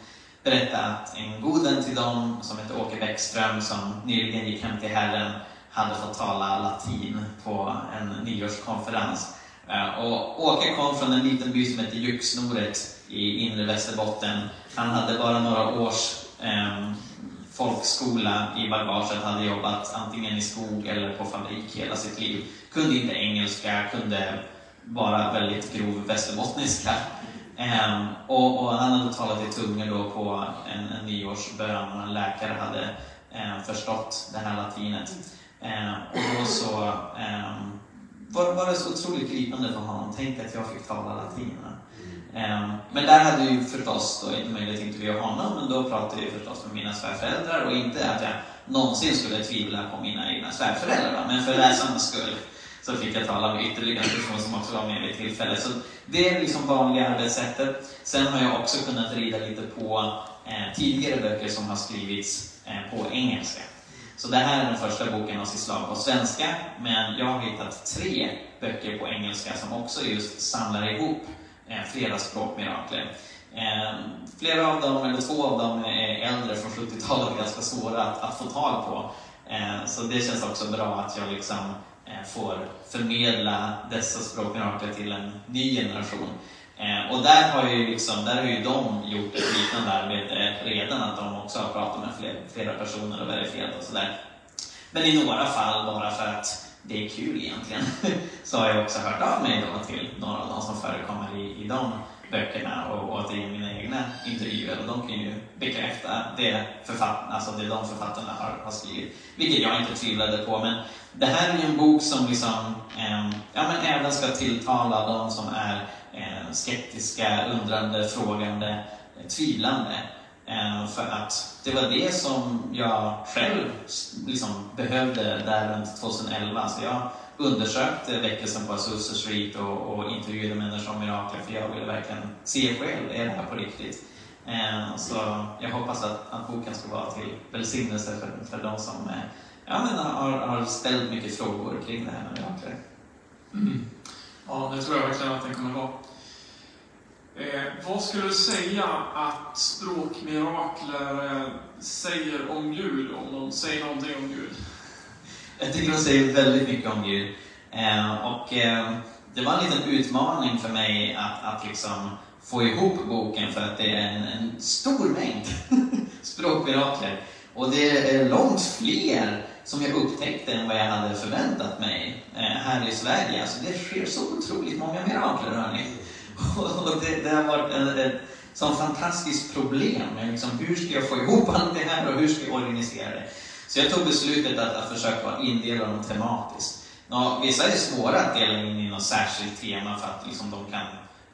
berätta att en god vän till dem, som heter Åke Bäckström, som nyligen gick hem till Herren, hade fått tala latin på en nyårskonferens. Eh, och Åke kom från en liten by som heter Juksnoret i inre Västerbotten. Han hade bara några års eh, folkskola i bagaget, hade jobbat antingen i skog eller på fabrik hela sitt liv. Kunde inte engelska, kunde bara väldigt grov västerbottniska. Um, och, och, han hade talat i tungor då på en, en nyårsbön och en läkare hade um, förstått det här latinet. Um, och då så var, var det så otroligt gripande för honom. Tänk att jag fick tala latin. men där hade jag ju förstås då inte möjlighet att intervjua honom, men då pratade jag förstås med mina svärföräldrar och inte att jag någonsin skulle tvivla på mina egna svärföräldrar, men för läsarnas skull så fick jag tala med ytterligare en person som också var med vid tillfället. Så det är liksom vanliga arbetssättet. Sen har jag också kunnat rida lite på eh, tidigare böcker som har skrivits eh, på engelska. Så det här är den första boken av sitt slag på svenska, men jag har hittat tre böcker på engelska som också just samlar ihop eh, flera språkmirakler. Eh, flera av dem, eller två av dem, är äldre från 70-talet, ganska svåra att, att få tag på. Eh, så det känns också bra att jag liksom Eh, Eh, får förmedla dessa språkmirakler till en ny generation. Eh, och där har ju, liksom, där har ju de gjort ett liknande arbete redan, att de också har pratat med flera personer och verifierat och sådär. Men i några fall, bara för att det är kul egentligen, så har jag också hört av mig då till några av de som förekommer i, i de böckerna och, och till mina egna intervjuer och de kan ju bekräfta det, författ, alltså det de författarna har, har skrivit. Vilket jag inte tvivlade på. Men det här är ju en bok som liksom, eh, ja, men även ska tilltala de som är eh, skeptiska, undrande, frågande, eh, tvivlande. Eh, för att det var det som jag själv liksom behövde där runt 2011. Så jag undersökte eh, väckelsen på Azusa Street och, och intervjuade människor om mirakler för jag ville verkligen se själv, är det här på riktigt? Eh, så jag hoppas att, att boken ska vara till välsignelse för, för de som eh, ja, men har, har ställt mycket frågor kring det här med mirakler. Mm. Ja, det tror jag verkligen att den kommer vara. Eh, vad skulle du säga att språkmirakler eh, säger om Gud, om de säger någonting om Gud? Jag tycker de säger väldigt mycket om Gud. Eh, och eh, det var en liten utmaning för mig att, att liksom få ihop boken för att det är en, en stor mängd språkmirakler. Och det är långt fler som jag upptäckte än vad jag hade förväntat mig eh, här i Sverige. Alltså det sker så otroligt många mirakler, hörni. Och det, det har varit ett, ett sånt fantastiskt problem. Liksom, hur ska jag få ihop allt det här och hur ska jag organisera det? Så jag tog beslutet att, att försöka indela dem tematiskt. Nå, vissa är svåra att dela in i något särskilt tema för att liksom, de kan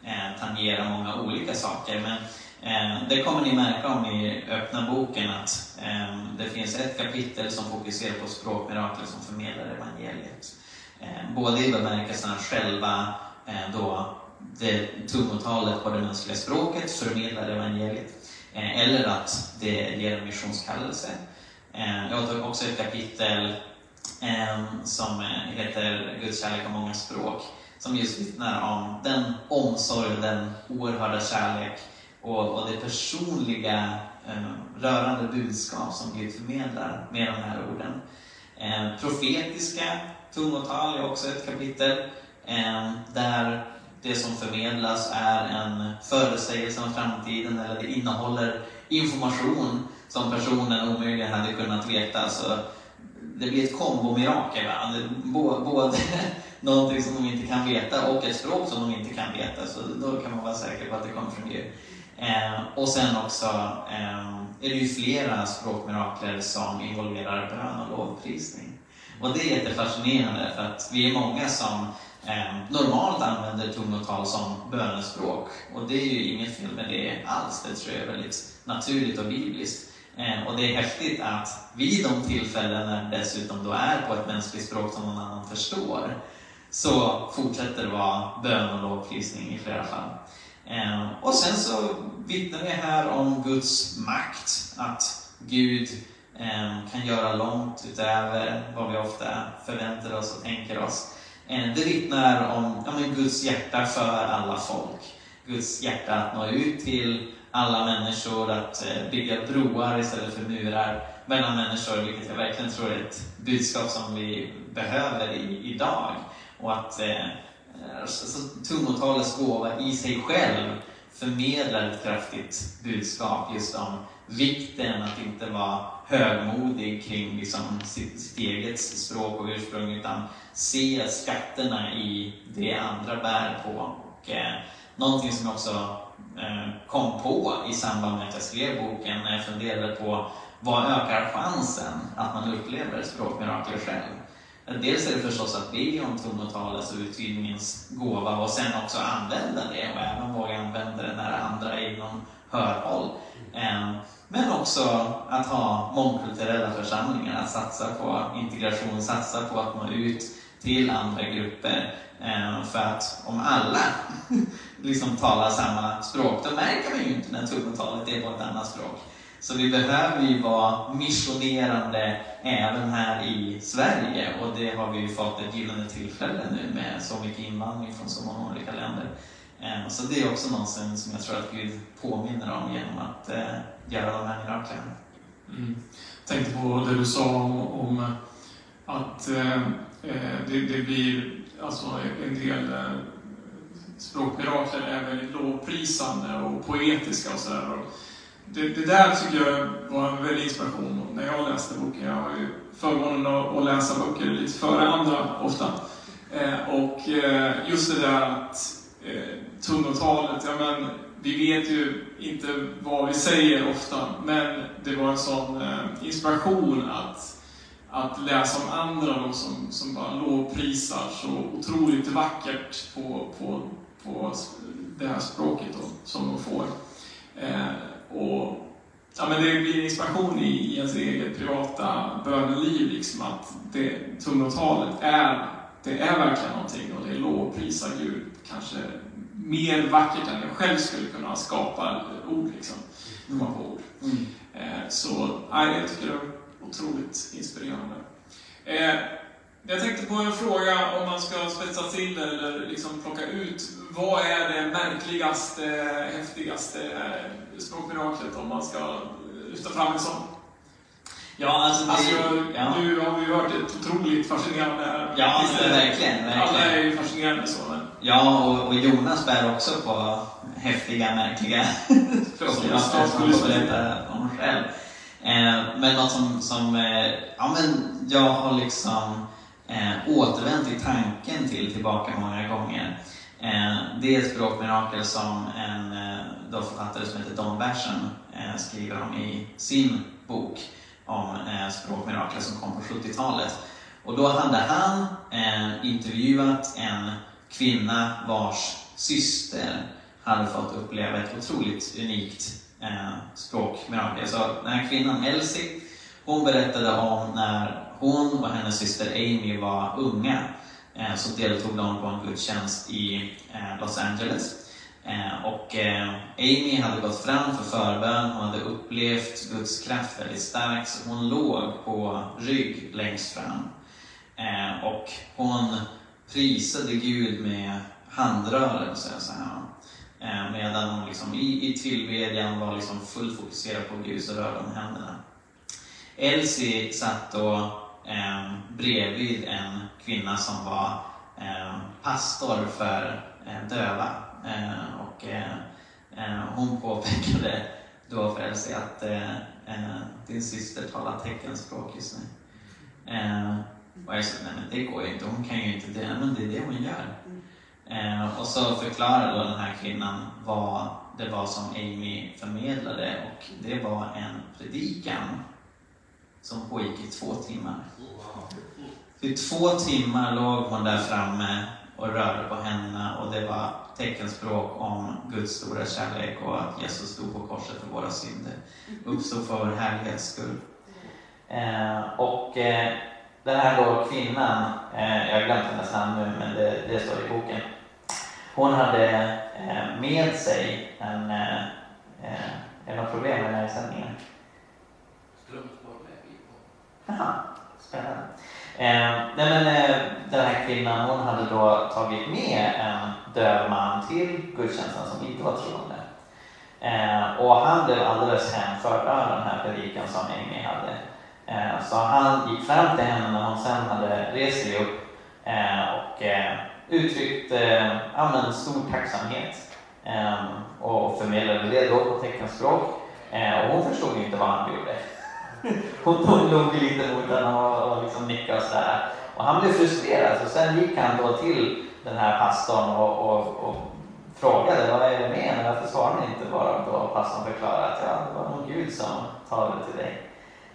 eh, tangera många olika saker. Men eh, det kommer ni märka om ni öppnar boken att eh, det finns ett kapitel som fokuserar på språkmirakel som förmedlar evangeliet. Eh, både i bemärkelsen att själva eh, då det tungotalet på det mänskliga språket förmedlar evangeliet. Eh, eller att det ger en missionskallelse. Eh, jag har också ett kapitel ehm, som eh, heter Guds kärlek har många språk, som just vittnar om den omsorg och den oerhörda kärlek och, och det personliga ehm, rörande budskap som Gud förmedlar med de här orden. Ehm, profetiska tungotal är också ett kapitel där det som förmedlas är en förutsägelse om framtiden eller det innehåller information som personen omöjligen hade kunnat veta. Så det blir ett kombomirakel. Både någonting som de inte kan veta och ett språk som de inte kan veta. Så då kan man vara säker på att det kommer från Gud. Eh, och sen också eh, är det ju flera språkmirakler som involverar bön och lovprisning. Och det är jättefascinerande för att vi är många som eh, normalt använder tungotal som bönespråk. Och det är ju inget fel med det alls. Det tror jag är väldigt naturligt och bibliskt. Eh, och det är häftigt att vid de tillfällen när det dessutom då är på ett mänskligt språk som någon annan förstår, så fortsätter det vara bön och lovprisning i flera fall. Eh, och sen så vittnar vi här om Guds makt, att Gud eh, kan göra långt utöver vad vi ofta förväntar oss och tänker oss. Det vittnar om ja, men Guds hjärta för alla folk. Guds hjärta att nå ut till alla människor, att eh, bygga broar istället för murar mellan människor, vilket jag verkligen tror är ett budskap som vi behöver i, idag. Och att eh, eh, alltså, tungotalets gåva i sig själv förmedlar ett kraftigt budskap just om vikten att inte vara högmodig kring liksom sitt, sitt eget språk och ursprung, utan se skatterna i det andra bär på. Och, eh, någonting som jag också Eh, kom på i samband med att jag skrev boken, när jag funderade på vad ökar chansen att man upplever språkmirakler själv? Dels är det förstås att be om tungotalets och alltså uttydningens gåva och sen också använda det och även våga använda det när andra är inom hörhåll. Eh, men också att ha mångkulturella församlingar, att satsa på integration, satsa på att nå ut till andra grupper. Eh, för att om alla liksom talar samma språk, då märker man ju inte när tungotalet är på ett annat språk. Så vi behöver ju vara missionerande även här i Sverige och det har vi ju fått ett gyllene tillfälle nu med så mycket invandring från så många olika länder. Eh, så det är också någonting som jag tror att Gud påminner om genom att eh, göra de här miraklerna. Mm. Jag tänkte på det du sa om, om att eh, det, det, blir alltså en del eh, språkmirakler är väldigt lovprisande och poetiska och sådär. Det, det där tycker jag var en väldig inspiration när jag läste boken. Jag har ju förmånen att, att läsa böcker lite före andra ofta. Eh, och eh, just det där att eh, tungotalet, ja men vi vet ju inte vad vi säger ofta, men det var en sån eh, inspiration att, att läsa om andra då, som, som bara lovprisar så otroligt vackert på, på, på det här språket då, som de får. Eh, och ja, men Det blir inspiration i, i ens eget privata böneliv, liksom att det tungotalet är, det är verkligen någonting och det är lovprisa Gud, kanske mer vackert än jag själv skulle kunna skapa ord. Liksom, komma på ord. Mm. Eh, så nej, jag tycker det otroligt inspirerande. Eh, jag tänkte på en fråga om man ska spetsa till det eller liksom plocka ut. Vad är det märkligaste, häftigaste språkmiraklet om man ska lyfta fram en sån? Ja, alltså, det, Alltså, ja. nu har vi hört ett otroligt fascinerande... Ja, men verkligen, verkligen. Alla är ju fascinerande så, men... Ja, och, och Jonas bär också på häftiga, märkliga som han får berätta om själv. Eh, men något som, som eh, ja, men jag har liksom eh, återvänt i tanken till tillbaka många gånger. Eh, det är ett språkmirakel som en eh, författare som heter Don Bersen eh, skriver om i sin bok om eh, språkmirakler som kom på 70-talet. Och då hade han eh, intervjuat en kvinna vars syster hade fått uppleva ett otroligt unikt eh, språkmirakel. Så den här kvinnan, Elsie, hon berättade om när hon och hennes syster Amy var unga eh, så deltog de på en gudstjänst i eh, Los Angeles. Eh, och eh, Amy hade gått fram för förbön, hon hade upplevt Guds kraft väldigt starkt, så hon låg på rygg längst fram. Eh, och hon prisade Gud med handrörelser så här. Eh, medan hon liksom i, i tillbedjan var liksom fullt fokuserad på Gud så rörde hon händerna. Elsie satt då eh, bredvid en kvinna som var eh, pastor för eh, döva. Eh, och eh, eh hon påpekade då för Elsie att eh, eh, din syster talar teckenspråk just nu. Eh, och jag sa, nej men det går ju inte, hon kan ju inte det. Men det är det hon gör. Eh, och så förklarade då den här kvinnan vad det var som Amy förmedlade och det var en predikan som pågick i två timmar. I två timmar låg hon där framme och rörde på händerna och det var teckenspråk om Guds stora kärlek och att Jesus stod på korset för våra synder. Uppstod för vår härlighets skull. Eh, och eh, den här då kvinnan, eh, jag har glömt hennes namn nu men det, det står i boken. Hon hade eh, med sig en, eh, eh, är det något problem med den här sändningen? Jaha, spännande. Eh, nej men, eh, den här kvinnan hon hade då tagit med en döv man till gudstjänsten som inte var troende. Eh, och han blev alldeles hänförd av den här predikan som Amy hade. Eh, så han gick fram till henne när hon sen hade rest sig upp eh, och eh, uttryckt eh, ja, stor tacksamhet eh, och förmedlade det då på teckenspråk. Eh, och hon förstod inte vad han gjorde. Hon hon log lite mot honom och, och liksom nickade och sådär. Och han blev frustrerad, så sen gick han då till den här pastorn och, och, och frågade vad är det med henne? Varför svarar ni inte bara? Då pastorn förklarade att ja, det var nog Gud som talade till dig.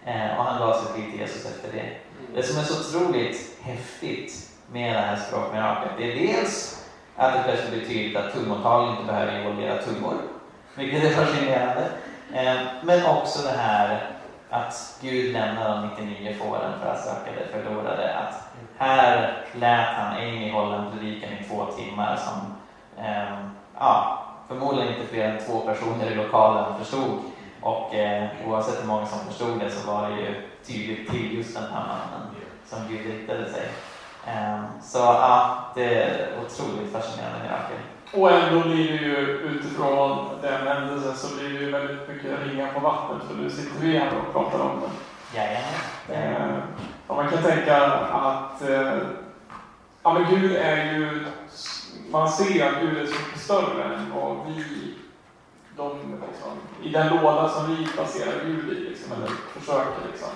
Eh, och han gav sitt liv till Jesus efter det. Det som är så otroligt häftigt med det här språkmiraklet, det är dels att det plötsligt blir tydligt att tungotal inte behöver involvera tungor, vilket är fascinerande. Eh, men också det här att Gud lämnar de 99 fåren för att söka det förlorade. Att här lät han Amy hålla en predikan i två timmar som eh, ja, förmodligen inte fler än två personer i lokalen förstod. Och eh, oavsett hur många som förstod det så var det ju tydligt till just den här mannen som Gud riktade sig. Eh, så ja, det är otroligt fascinerande mirakel. Och ändå blir det ju utifrån den händelsen så blir det ju väldigt mycket ringar på vattnet för nu sitter vi här och pratar om det. Jajamän. Eh, man kan tänka att eh, ja, men Gud är ju, man ser att Gud är så mycket större än vad vi, de, liksom, i den låda som vi placerar Gud i, liksom, eller försöker. Liksom.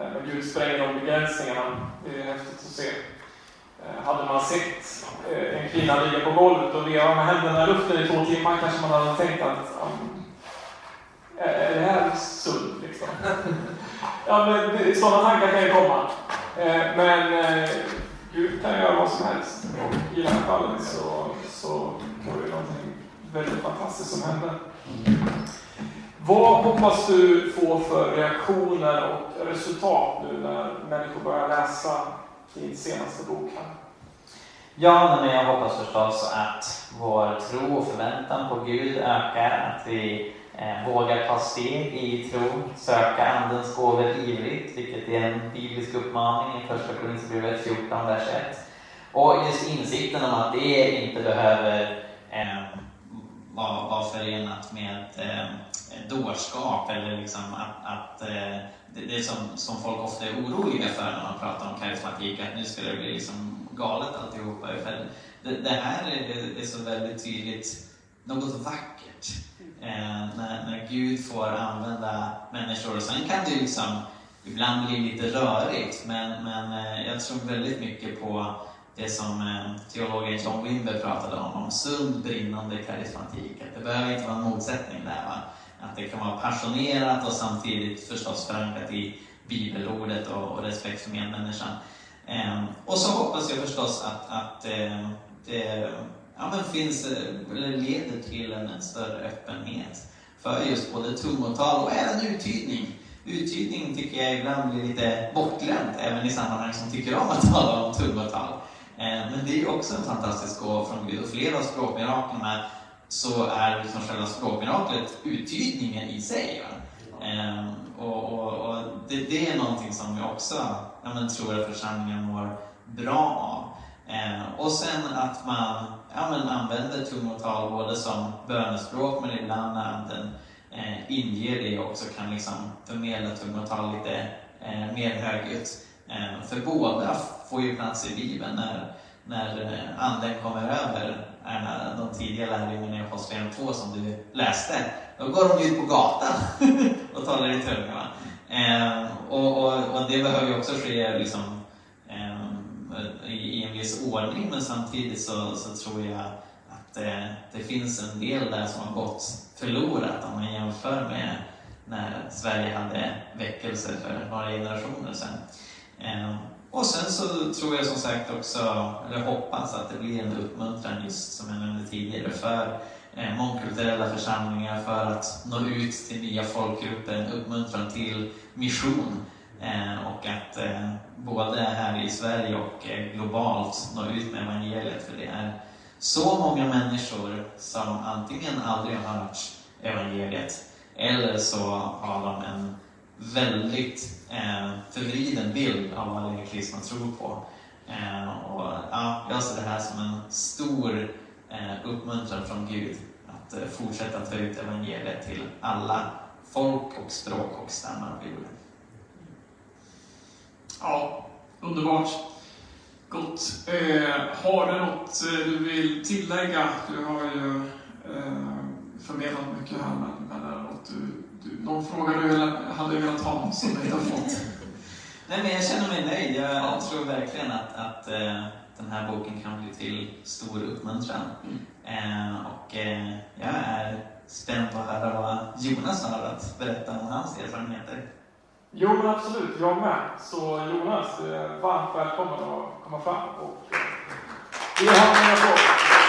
Eh, men Gud spränger de begränsningarna, det är häftigt att se. Eh, hade man sett eh, en kvinna ligga på golvet och veva med händerna i luften i två timmar kanske man hade tänkt att är det här sunt liksom? ja, men sådana tankar kan ju komma. Men Gud kan göra vad som helst. Och i det här fallet så, så var det någonting väldigt fantastiskt som hände. Vad hoppas du få för reaktioner och resultat nu när människor börjar läsa din senaste bok här? Ja, men jag hoppas förstås att vår tro och förväntan på Gud ökar, att vi eh, vågar ta steg i tro, söka Andens gåvor ivrigt, vilket är en biblisk uppmaning i Första Korinthierbrevet 14, vers 1. Och just insikten om att det inte behöver eh, var, var förenat med eh, dårskap eller liksom att, att eh, det, det som, som folk ofta är oroliga för när man pratar om karismatik, att nu skulle det bli liksom galet alltihopa. För det, det här är, är så väldigt tydligt något vackert. Eh, när, när Gud får använda människor. Sen kan det ju liksom ibland bli lite rörigt, men, men eh, jag tror väldigt mycket på det som eh, teologen John Wimber pratade om, om sund brinnande karismatik. Att det behöver inte vara en motsättning där. Va? Att det kan vara passionerat och samtidigt förstås förankrat i bibelordet och, och respekt för medmänniskan. Ehm, och så hoppas jag förstås att, att eh, det ja, men finns, eh, eller leder till en, en större öppenhet för just både tungotal och även uttydning. Uttydning tycker jag ibland blir lite bortglömt, även i sammanhang som tycker om att tala om tungotal. Eh, men det är också en fantastisk gåva från Gud och flera av språkmiraklerna så är liksom själva språkmiraklet uttydningen i sig. Eh, och, och, och det, det, är någonting som jag också ja, men, tror att församlingen mår bra av. Ehm, och sen att man ja, men, använder tungotal både som bönespråk men ibland när anden eh, inger det också kan liksom förmedla tungotal lite eh, mer högljutt. Eh, för båda får ju plats i Bibeln när, när eh, anden kommer över Erna, de tidiga lärjungarna i Apostlagärningarna 2 som du läste. Då går de ut på gatan och talar i tungor. Eh, och, och, och, det behöver ju också ske liksom, eh, i, i, en viss ordning, men samtidigt så, så tror jag att eh, det finns en del där som har gått förlorat om man jämför med när Sverige hade väckelse för några generationer sedan. Eh, och sen så tror jag som sagt också, eller hoppas att det blir en uppmuntran just som jag nämnde tidigare för eh, mångkulturella församlingar för att nå ut till nya folkgrupper, en uppmuntran till mission eh, och att både här i Sverige och globalt nå ut med evangeliet. För det är så många människor som antingen aldrig har hört evangeliet eller så har de en väldigt eh, förvriden bild av vad den kristna tror på. Eh, och, ja, jag ser det här som en stor eh, uppmuntran från Gud att eh, fortsätta ta ut evangeliet till alla folk och språk och stammar på jorden. Ja, underbart. Gott. Eh, har du något eh, du vill tillägga? Du har ju eh, förmedlat mycket här, men, men är det något du någon fråga du hade velat ha som du inte har fått? Nej, men jag känner mig nöjd. Jag ja. tror verkligen att, att uh, den här boken kan bli till stor uppmuntran. Mm. Uh, och uh, jag är spänd på att höra vad Jonas har att berätta om hans erfarenheter. Jo, men absolut. Jag med. Så Jonas, varmt välkommen att komma fram och ge honom en applåd.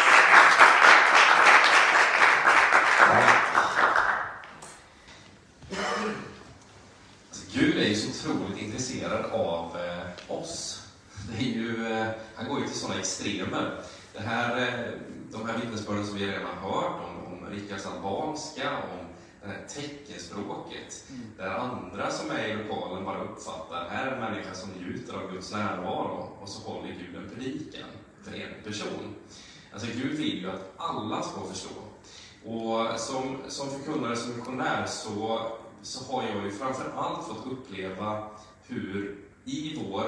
Gud är ju så otroligt intresserad av eh, oss. Det är ju, eh, han går ju till sådana extremer. Det här, eh, de här vittnesbörden som vi redan har hört om, om Rickards albanska, om det här teckenspråket, mm. där andra som är i lokalen bara uppfattar, här är en människa som njuter av Guds närvaro, och så håller Gud en predikan för en person. Alltså Gud vill ju att alla ska förstå. Och som, som förkunnare, som missionär, så så har jag ju framförallt fått uppleva hur i vår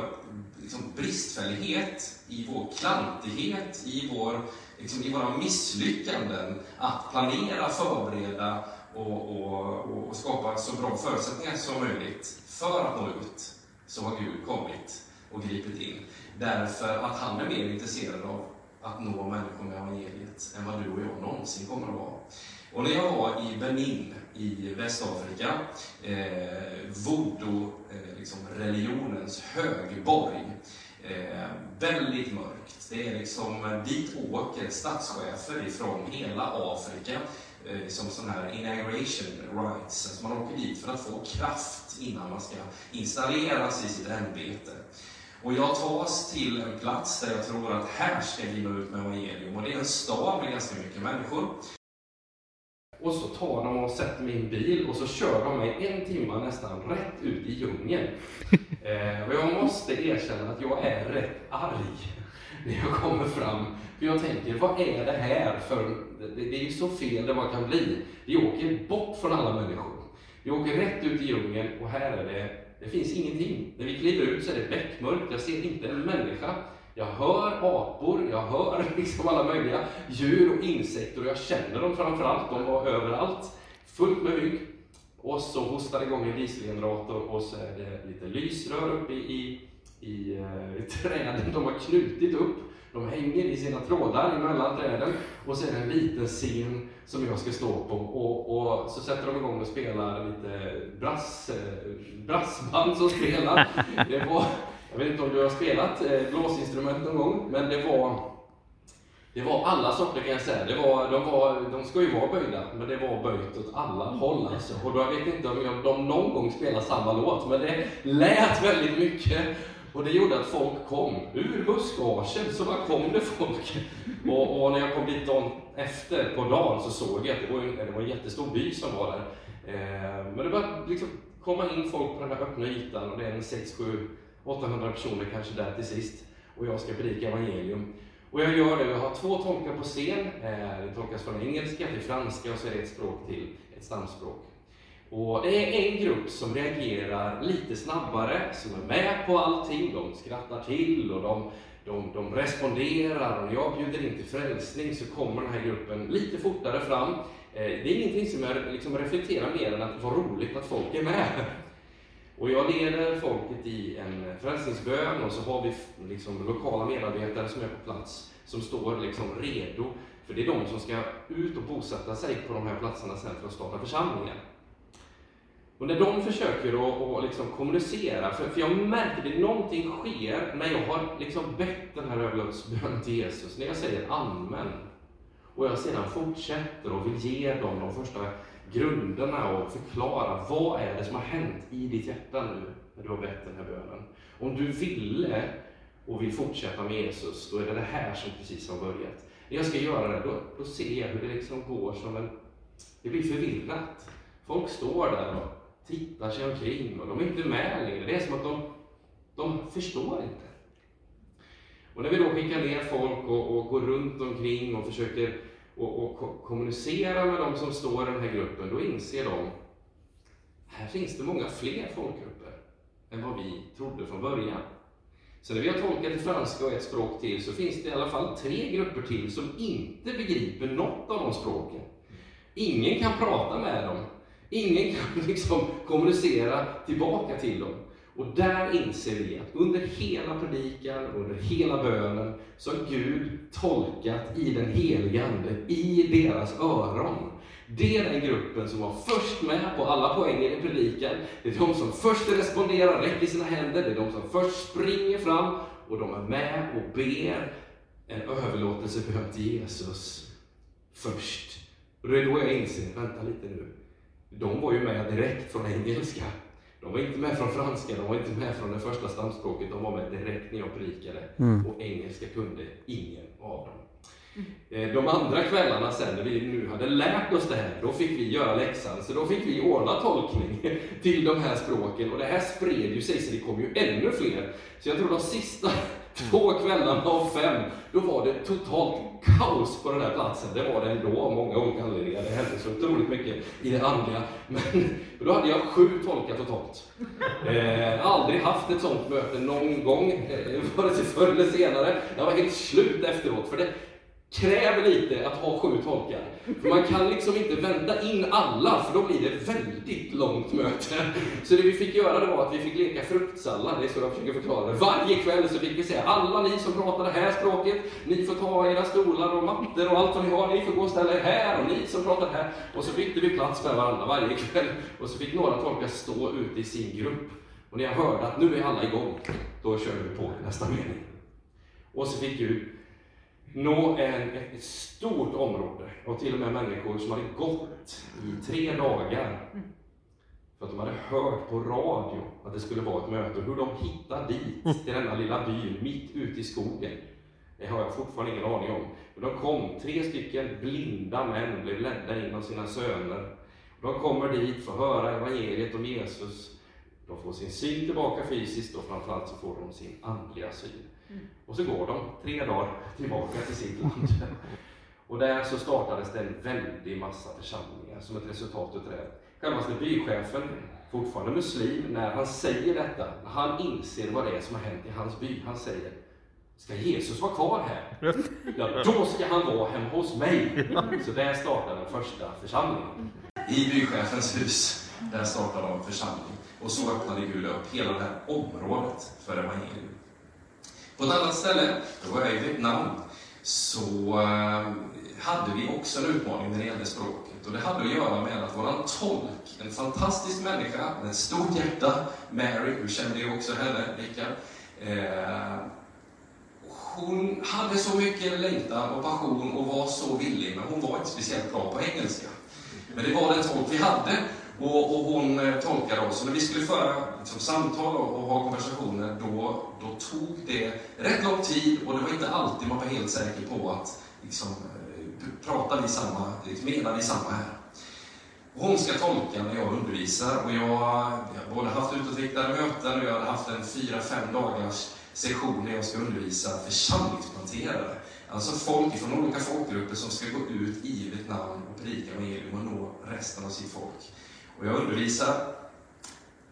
liksom, bristfällighet, i vår klantighet, i, vår, liksom, i våra misslyckanden att planera, förbereda och, och, och, skapa så bra förutsättningar som möjligt för att nå ut, så har Gud kommit och gripit in. Därför att han är mer intresserad av att nå människor med evangeliet än vad du och jag någonsin kommer att vara. Och när jag var i Benin i Västafrika, eh, voodoo-religionens eh, liksom högborg, eh, väldigt mörkt. Det är liksom, dit åker statschefer ifrån hela Afrika eh, som sån här inauguration rights. Alltså man åker dit för att få kraft innan man ska installeras i sitt ämbete. Och jag tas till en plats där jag tror att här ska jag nå ut med evangelium. Och det är en stad med ganska mycket människor. Och så tar de och sätter mig i en bil och så kör de mig en timme nästan rätt ut i djungeln. eh, och jag måste erkänna att jag är rätt arg när jag kommer fram. För jag tänker, vad är det här för... Det, det är ju så fel det bara kan bli. Vi åker bort från alla människor. Vi åker rätt ut i djungeln och här är det, det finns ingenting. När vi kliver ut så är det beckmörkt, jag ser inte en människa. Jag hör apor, jag hör liksom alla möjliga djur och insekter och jag känner dem framför allt. De var överallt. Fullt med mygg. Och så hostar det igång en dieselgenerator och så är det lite lysrör uppe i, i, i, i träden de har knutit upp. De hänger i sina trådar emellan träden och så är det en liten scen som jag ska stå på och, och så sätter de igång och spelar lite brass, brassband som spelar. Det var, jag vet inte om du har spelat eh, blåsinstrument någon gång, men det var det var alla sorter kan jag säga. Det var, de, var, de ska ju vara böjda, men det var böjt åt alla håll. Alltså. Och jag vet inte om jag, de någon gång spelar samma låt, men det lät väldigt mycket. Och det gjorde att folk kom. Ur buskagen så bara kom det folk. Och, och när jag kom dit dagen efter, på dagen, så såg jag att det var, en, det var en jättestor by som var där. Eh, men det började liksom komma in folk på den här öppna ytan och det är en 6, 7, 800 personer kanske där till sist. Och jag ska predika evangelium. Och jag gör det, jag har två tolkar på scen. Eh, det tolkas från engelska till franska och så är det ett språk till, ett stamspråk. Och det är en grupp som reagerar lite snabbare, som är med på allting. De skrattar till och de, de, de responderar. Och när jag bjuder in till frälsning så kommer den här gruppen lite fortare fram. Eh, det är ingenting som jag liksom reflekterar mer än att det var roligt att folk är med. Och jag leder folket i en frälsningsbön och så har vi liksom lokala medarbetare som är på plats, som står liksom redo. För det är de som ska ut och bosätta sig på de här platserna sen för att starta församlingar. Och när de försöker att, att liksom kommunicera, för, för jag märker att någonting sker när jag har liksom bett den här överlåtelsebönen till Jesus, när jag säger Amen. Och jag sedan fortsätter och vill ge dem de första grunderna och förklara vad är det som har hänt i ditt hjärta nu när du har bett den här bönen. Om du ville och vill fortsätta med Jesus, då är det det här som precis har börjat. När jag ska göra det, då, då ser jag hur det liksom går som en... Det blir förvirrat. Folk står där och tittar sig omkring och de är inte med längre. Det är som att de, de förstår inte. Och när vi då skickar ner folk och, och går runt omkring och försöker och, och kommunicera med de som står i den här gruppen, då inser de här finns det många fler folkgrupper än vad vi trodde från början. Så när vi har tolkat det franska och ett språk till så finns det i alla fall tre grupper till som inte begriper något av de språken. Ingen kan prata med dem. Ingen kan liksom kommunicera tillbaka till dem. Och där inser vi att under hela predikan, under hela bönen, så har Gud tolkat i den heliga Ande, i deras öron. Det är den gruppen som var först med på alla poänger i predikan. Det är de som först responderar, räcker sina händer, det är de som först springer fram och de är med och ber en överlåtelsebön till Jesus först. Och det är då jag inser, vänta lite nu, de var ju med direkt från engelska. De var inte med från franska, de var inte med från det första stamspråket, de var med direkt när jag predikade. Mm. Och engelska kunde ingen av dem. Mm. De andra kvällarna sen, när vi nu hade lärt oss det här, då fick vi göra läxan. Så då fick vi ordna tolkning till de här språken. Och det här spred ju sig, så det kom ju ännu fler. Så jag tror de sista två kvällarna av fem, då var det totalt kaos på den här platsen. Det var det ändå av många olika anledningar. Det hände så otroligt mycket i det andliga. Men då hade jag sju tolkar totalt. Eh, jag har aldrig haft ett sånt möte någon gång, eh, vare sig förr eller senare. Jag var helt slut efteråt. För det, kräver lite att ha sju tolkar. För man kan liksom inte vända in alla, för då blir det väldigt långt möte. Så det vi fick göra det var att vi fick leka fruktsallad, det är så jag försöker förklara det. Varje kväll så fick vi säga, alla ni som pratar det här språket, ni får ta era stolar och mattor och allt vad ni har, ni får gå och ställa er här, och ni som pratar det här. Och så bytte vi plats med varandra varje kväll. Och så fick några tolkar stå ute i sin grupp. Och när jag hörde att nu är alla igång, då körde vi på nästa mening. Och så fick ju nå en, ett stort område och till och med människor som hade gått i tre dagar för att de hade hört på radio att det skulle vara ett möte. Hur de hittade dit, till denna lilla byn mitt ute i skogen, det har jag fortfarande ingen aning om. Men de kom, tre stycken blinda män blev ledda in av sina söner. De kommer dit, får höra evangeliet om Jesus. De får sin syn tillbaka fysiskt och framförallt så får de sin andliga syn. Och så går de tre dagar tillbaka till sitt land. Och där så startades det en väldig massa församlingar som ett resultat av det. Självaste bychefen, fortfarande muslim, när han säger detta, när han inser vad det är som har hänt i hans by, han säger Ska Jesus vara kvar här? Ja, då ska han vara hemma hos mig. Så där startade den första församlingen. I bychefens hus, där startade de en församling. Och så öppnade Gud upp hela det här området för evangelium. På ett annat ställe, då var jag i Vietnam, så eh, hade vi också en utmaning när det gällde språket. Och det hade att göra med att våran tolk, en fantastisk människa med ett stort hjärta, Mary, du känner ju också henne, Rickard. Eh, hon hade så mycket längtan och passion och var så villig, men hon var inte speciellt bra på engelska. Men det var den tolk vi hade och, och hon eh, tolkade oss. Och när vi skulle föra liksom, samtal och, och, ha konversationer, då, då tog det rätt lång tid och det var inte alltid man var helt säker på att liksom, eh, pratar vi samma, liksom, menar vi samma här. Hon ska tolka när jag undervisar och jag, jag har både haft utåtriktade möten och jag har haft en fyra, fem dagars session när jag ska undervisa församlingsplanterare. Alltså folk från olika folkgrupper som ska gå ut i Vietnam och predika evangelium och nå resten av sitt folk. Och jag undervisar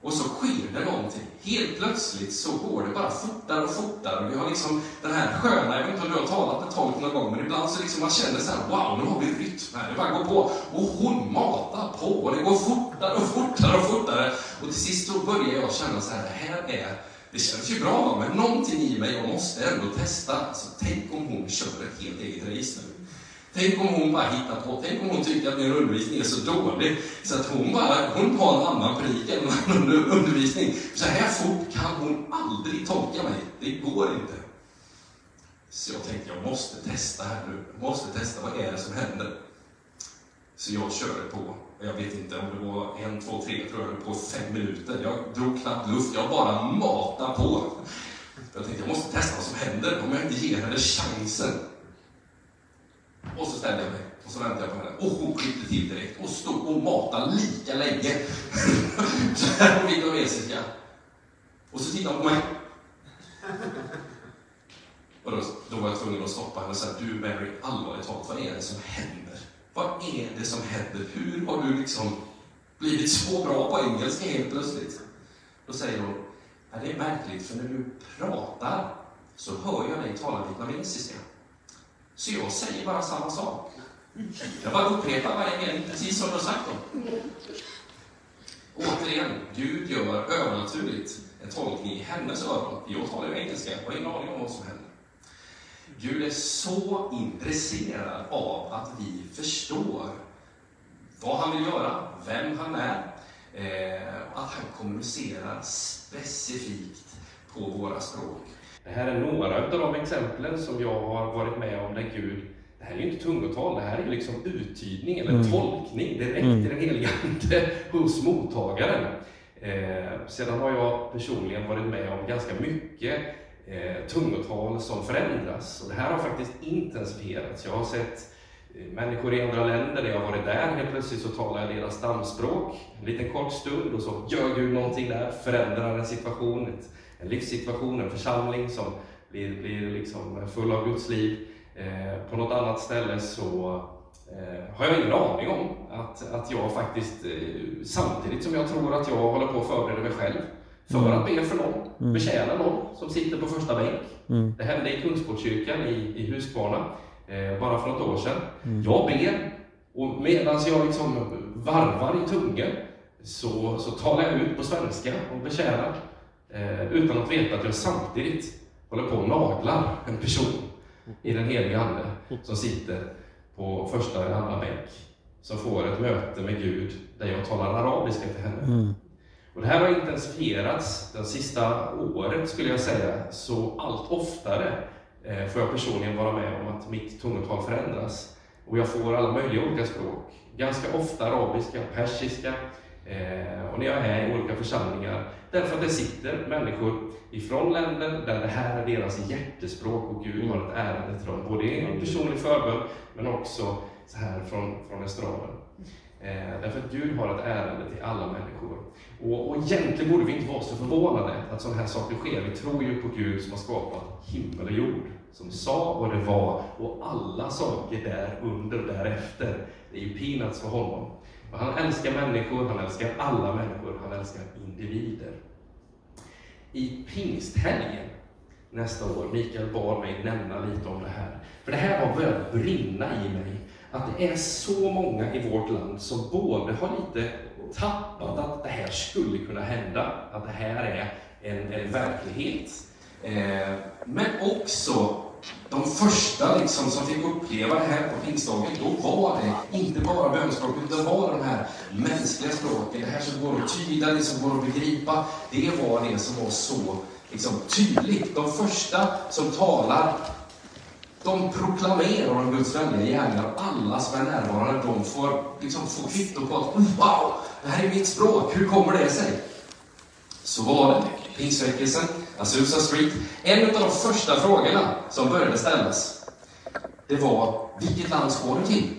och så sker det någonting. Helt plötsligt så går det bara fortare och fortare. Vi har liksom den här sköna, jag vet inte om du har talat med tolk någon gång, men ibland så liksom man känner så här, wow, nu har vi rytm här. Det bara går på. Och hon matar på och det går fortare och fortare och fortare. Och till sist så börjar jag känna så här, det här är det känns ju bra, men någonting i mig, jag måste ändå testa. Alltså, tänk om hon kör ett helt eget race nu. Tänk om hon bara hittar på, tänk om hon tycker att min undervisning är så dålig så att hon bara, hon har en annan predikan, än annan undervisning. Så här fort kan hon aldrig tolka mig. Det går inte. Så jag tänkte, jag måste testa här nu. Jag måste testa, vad är det som händer? Så jag körde på. Jag vet inte om det var en, två, tre, tror jag, på fem minuter. Jag drog knappt luft, jag bara matade på. Jag tänkte, jag måste testa vad som händer om jag inte ger henne chansen. Och så ställde jag mig och så väntade jag på henne. Och hon klippte till direkt och stod och matade lika länge. så här på vietnamesiska. Och så tittade hon på mig. Och då, då var jag tvungen att stoppa henne och säga, du Mary, allvarligt talat, vad är det som händer? Vad är det som händer? Hur har du liksom blivit så bra på engelska helt plötsligt? Då säger hon, ja, det är märkligt, för när du pratar så hör jag dig tala vietnamesiska. Så jag säger bara samma sak. Jag bara upprepar varje mening, precis som du har sagt dem. Återigen, Gud gör övernaturligt en tolkning i hennes öron. Jag talar ju engelska, jag har ingen aning om vad som händer. Gud är så intresserad av att vi förstår vad han vill göra, vem han är, eh, att han kommunicerar specifikt på våra språk. Det här är några av de exemplen som jag har varit med om där Gud det här är ju inte tungotal, det här är liksom uttydning eller mm. tolkning direkt mm. i den heliga Ande hos mottagaren. Eh, sedan har jag personligen varit med om ganska mycket eh, tungotal som förändras. Och det här har faktiskt intensifierats. Jag har sett eh, människor i andra länder där jag har varit där, helt plötsligt så talar jag deras stamspråk en liten kort stund och så gör Gud någonting där, förändrar en situation, ett, en livssituation, en församling som blir, blir liksom full av Guds liv. Eh, på något annat ställe så eh, har jag ingen aning om att, att jag faktiskt, eh, samtidigt som jag tror att jag håller på att förbereda mig själv för mm. att be för någon, mm. betjäna någon som sitter på första bänk. Mm. Det hände i Kungsportskyrkan i, i Huskvarna bara för något år sedan. Mm. Jag ber och medan jag liksom varvar i tungan så, så talar jag ut på svenska och betjänar eh, utan att veta att jag samtidigt håller på och naglar en person i den heliga Ande som sitter på första eller andra bänk som får ett möte med Gud där jag talar arabiska till henne. Mm. Och det här har intensifierats det sista året skulle jag säga, så allt oftare eh, får jag personligen vara med om att mitt tungotal förändras. Och jag får alla möjliga olika språk. Ganska ofta arabiska, persiska, Eh, och när jag är i olika församlingar, därför att det sitter människor ifrån länder där det här är deras hjärtespråk och Gud har ett ärende till dem, både i personlig förbön men också så här från, från estraden. Eh, därför att Gud har ett ärende till alla människor. Och, och egentligen borde vi inte vara så förvånade att sådana här saker sker. Vi tror ju på Gud som har skapat himmel och jord, som sa och det var, och alla saker där under och därefter. Det är ju peanuts för honom. Och han älskar människor, han älskar alla människor, han älskar individer. I pingsthelgen nästa år, Mikael bad mig nämna lite om det här, för det här har börjat brinna i mig, att det är så många i vårt land som både har lite tappat att det här skulle kunna hända, att det här är en, en verklighet. Eh, men också de första liksom, som fick uppleva det här på pingstdagen, då var det inte bara bönspråk, utan det var de här mänskliga språken, det här som går att tyda, det som går att begripa. Det var det som var så liksom, tydligt. De första som talar, de proklamerar om Guds vänliga gärningar. Alla som är närvarande, de får, liksom, få kvitto på att wow, det här är mitt språk, hur kommer det sig? Så var det. Pingstväckelsen, Alltså, Azusa Street. En av de första frågorna som började ställas, det var vilket land ska du till?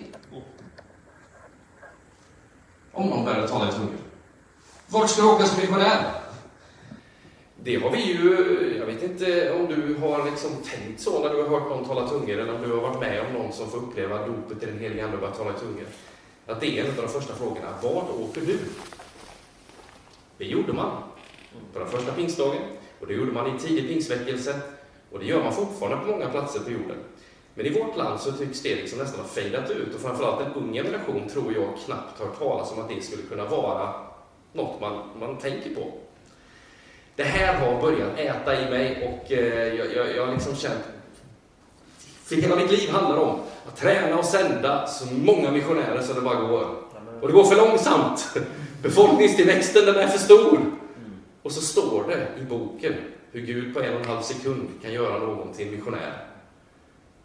Om någon började tala i tungor. Vart ska du åka som missionär? Det har vi ju, jag vet inte om du har liksom tänkt så när du har hört någon tala tungor eller om du har varit med om någon som får uppleva dopet i den heliga Ande och börjar tala i tungor. Att det är en av de första frågorna. Vart åker du? Det gjorde man på den första pingstdagen och det gjorde man i tidig pingstväckelse och det gör man fortfarande på många platser på jorden. Men i vårt land så tycks det liksom nästan ha fejdat ut och framförallt en ung generation tror jag knappt hört talas om att det skulle kunna vara något man, man tänker på. Det här har börjat äta i mig och eh, jag, jag, jag har liksom känt för hela mitt liv handlar om att träna och sända så många missionärer så det bara går. Och det går för långsamt. Befolkningstillväxten den är för stor. Och så står det i boken hur Gud på en och en halv sekund kan göra någon till missionär.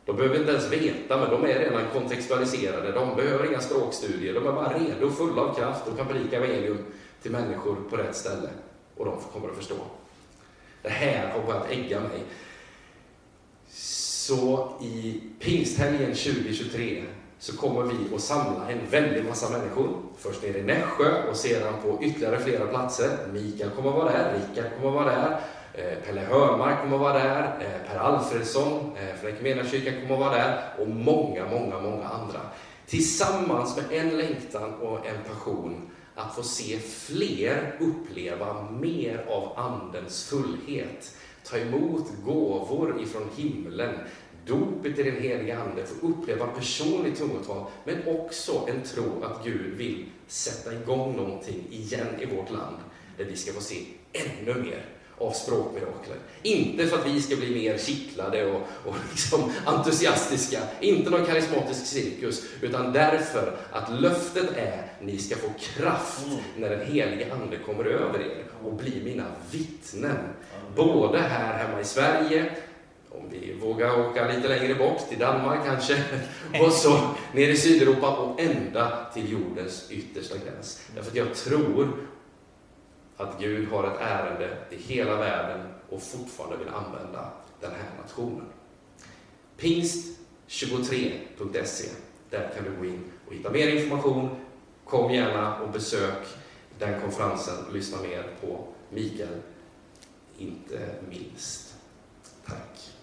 De behöver inte ens veta, men de är redan kontextualiserade. De behöver inga språkstudier. De är bara redo, fulla av kraft och kan predika evangelium till människor på rätt ställe. Och de kommer att förstå. Det här har börjat ägga mig. Så i pingsthelgen 2023 så kommer vi att samla en väldig massa människor. Först nere i Nässjö och sedan på ytterligare flera platser. Mikael kommer att vara där, Rickard kommer att vara där, eh, Pelle Hörmark kommer att vara där, eh, Per Alfredsson eh, från Equmeniakyrkan kommer att vara där och många, många, många andra. Tillsammans med en längtan och en passion att få se fler uppleva mer av Andens fullhet. Ta emot gåvor ifrån himlen, dopet i den heliga Ande, få uppleva personligt tungotal, men också en tro att Gud vill sätta igång någonting igen i vårt land, där vi ska få se ännu mer av språkmirakler. Inte för att vi ska bli mer kittlade och, och liksom entusiastiska, inte någon karismatisk cirkus, utan därför att löftet är ni ska få kraft när den heliga Ande kommer över er och bli mina vittnen. Både här hemma i Sverige, om vi vågar åka lite längre bort, till Danmark kanske, och så ner i Sydeuropa och ända till jordens yttersta gräns. Därför att jag tror att Gud har ett ärende i hela världen och fortfarande vill använda den här nationen. Pingst23.se, där kan du gå in och hitta mer information. Kom gärna och besök den konferensen och lyssna mer på Mikael, inte minst. Tack.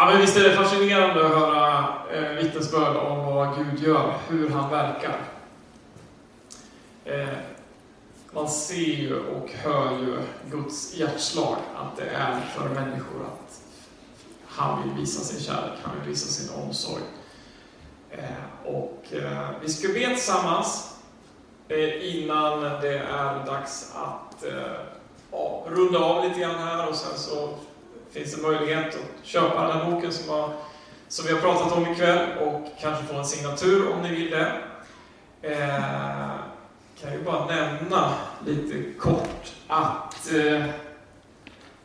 Ja, men visst är det fascinerande att höra eh, vittnesbörd om vad Gud gör, hur han verkar. Eh, man ser ju och hör ju Guds hjärtslag, att det är för människor att han vill visa sin kärlek, han vill visa sin omsorg. Eh, och eh, vi ska be tillsammans eh, innan det är dags att eh, ja, runda av lite grann här och sen så finns det möjlighet att köpa den här boken som, har, som vi har pratat om ikväll och kanske få en signatur om ni vill det. Eh, kan ju bara nämna lite kort att eh,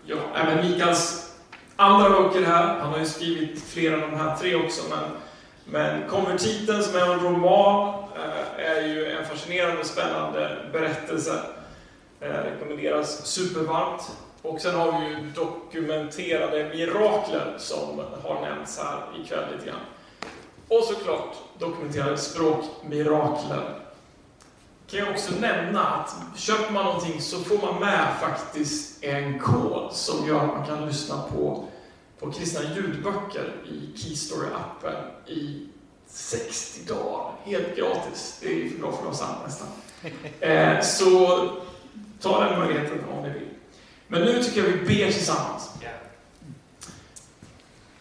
ja, även Mikaels andra böcker här. Han har ju skrivit flera av de här tre också, men, men Konvertiten som är en roman eh, är ju en fascinerande och spännande berättelse. Eh, rekommenderas supervarmt. Och sen har vi ju dokumenterade mirakler som har nämnts här ikväll lite grann. Och såklart dokumenterade språkmirakler. Kan jag också nämna att köper man någonting så får man med faktiskt en kod som gör att man kan lyssna på, på kristna ljudböcker i Keystory-appen i 60 dagar. Helt gratis. Det är för bra för vara sant nästan. Eh, så ta den möjligheten om ni vill. Men nu tycker jag vi ber tillsammans.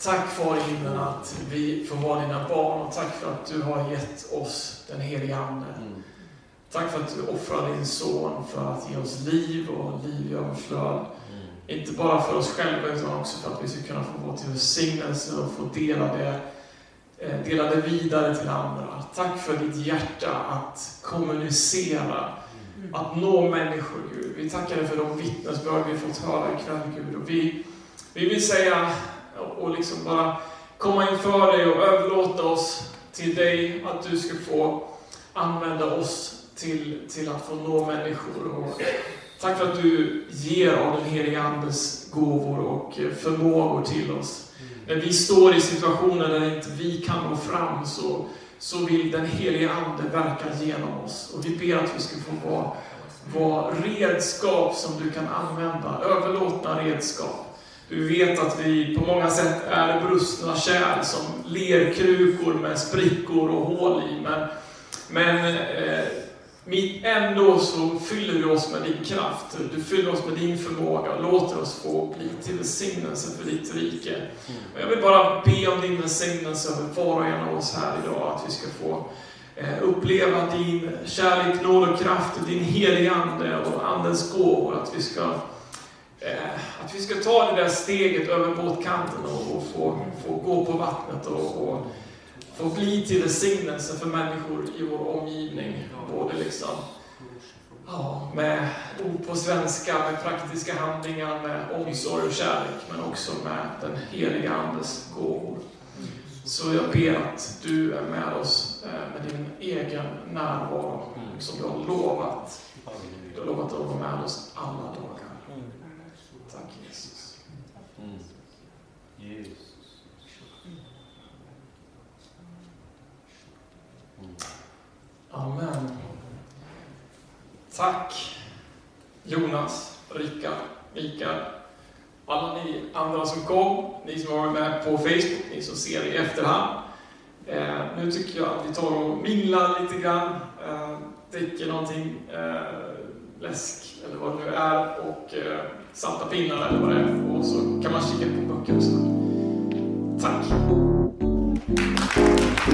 Tack Far i himlen att vi får vara dina barn och tack för att du har gett oss den heliga Ande. Mm. Tack för att du offrade din son för att ge oss liv och liv i överflöd. Mm. Inte bara för oss själva utan också för att vi ska kunna få vara till välsignelse och få dela det, eh, dela det vidare till andra. Tack för ditt hjärta att kommunicera, att nå människor, Gud. Vi tackar dig för de vittnesbörd vi fått höra ikväll, Gud. Och vi, vi vill säga och liksom bara komma inför dig och överlåta oss till dig, att du ska få använda oss till, till att få nå människor. Och tack för att du ger av den heliga Andes gåvor och förmågor till oss. När vi står i situationer där inte vi kan nå fram så, så vill den helige Ande verka genom oss. Och vi ber att vi ska få vara, vara redskap som du kan använda, överlåtna redskap. Du vet att vi på många sätt är brustna kärl som lerkrukor med sprickor och hål i. Men, men eh, ändå så fyller du oss med din kraft. Du fyller oss med din förmåga och låter oss få bli till välsignelse för ditt rike. Och jag vill bara be om din välsignelse över var och en av oss här idag, att vi ska få eh, uppleva din kärlek, nåd och kraft, din heliga Ande och Andens gåvor. Att vi ska eh, att vi ska ta det där steget över båtkanten och, och få, få gå på vattnet och, och få bli till välsignelse för människor i vår omgivning. Både liksom, ja, med ord på svenska, med praktiska handlingar, med omsorg och kärlek, men också med den heliga Andes gåvor. Så jag ber att du är med oss eh, med din egen närvaro, som du har lovat. Du har lovat att vara med oss alla dagar. Tack Jesus. Mm. Jesus. Mm. Amen. Tack Jonas, Rickard, Mikael, alla ni andra som kom, ni som har varit med på Facebook, ni som ser i efterhand. Eh, nu tycker jag att vi tar och minglar lite grann, eh, dricker någonting, eh, läsk eller vad det nu är och eh, salta pinnar eller vad det är och så kan man kika på böcker och så. Tack! Tack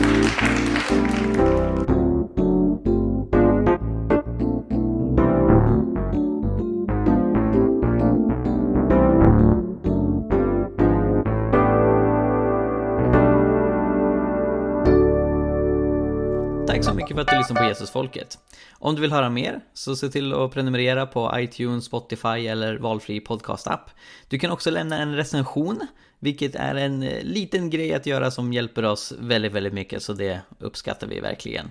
så mycket för att du lyssnade på Jesusfolket. Om du vill höra mer så se till att prenumerera på iTunes, Spotify eller valfri podcastapp. Du kan också lämna en recension, vilket är en eh, liten grej att göra som hjälper oss väldigt, väldigt mycket, så det uppskattar vi verkligen.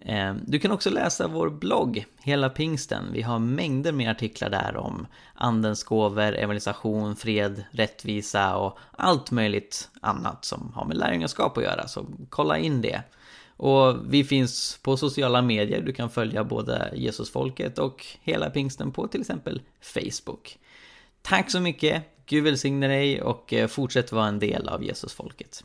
Eh, du kan också läsa vår blogg, Hela Pingsten. Vi har mängder med artiklar där om andens gåvor, evangelisation, fred, rättvisa och allt möjligt annat som har med lärjungaskap att göra, så kolla in det. Och vi finns på sociala medier, du kan följa både Jesusfolket och Hela Pingsten på till exempel Facebook. Tack så mycket, Gud välsigne dig och eh, fortsätt vara en del av Jesusfolket.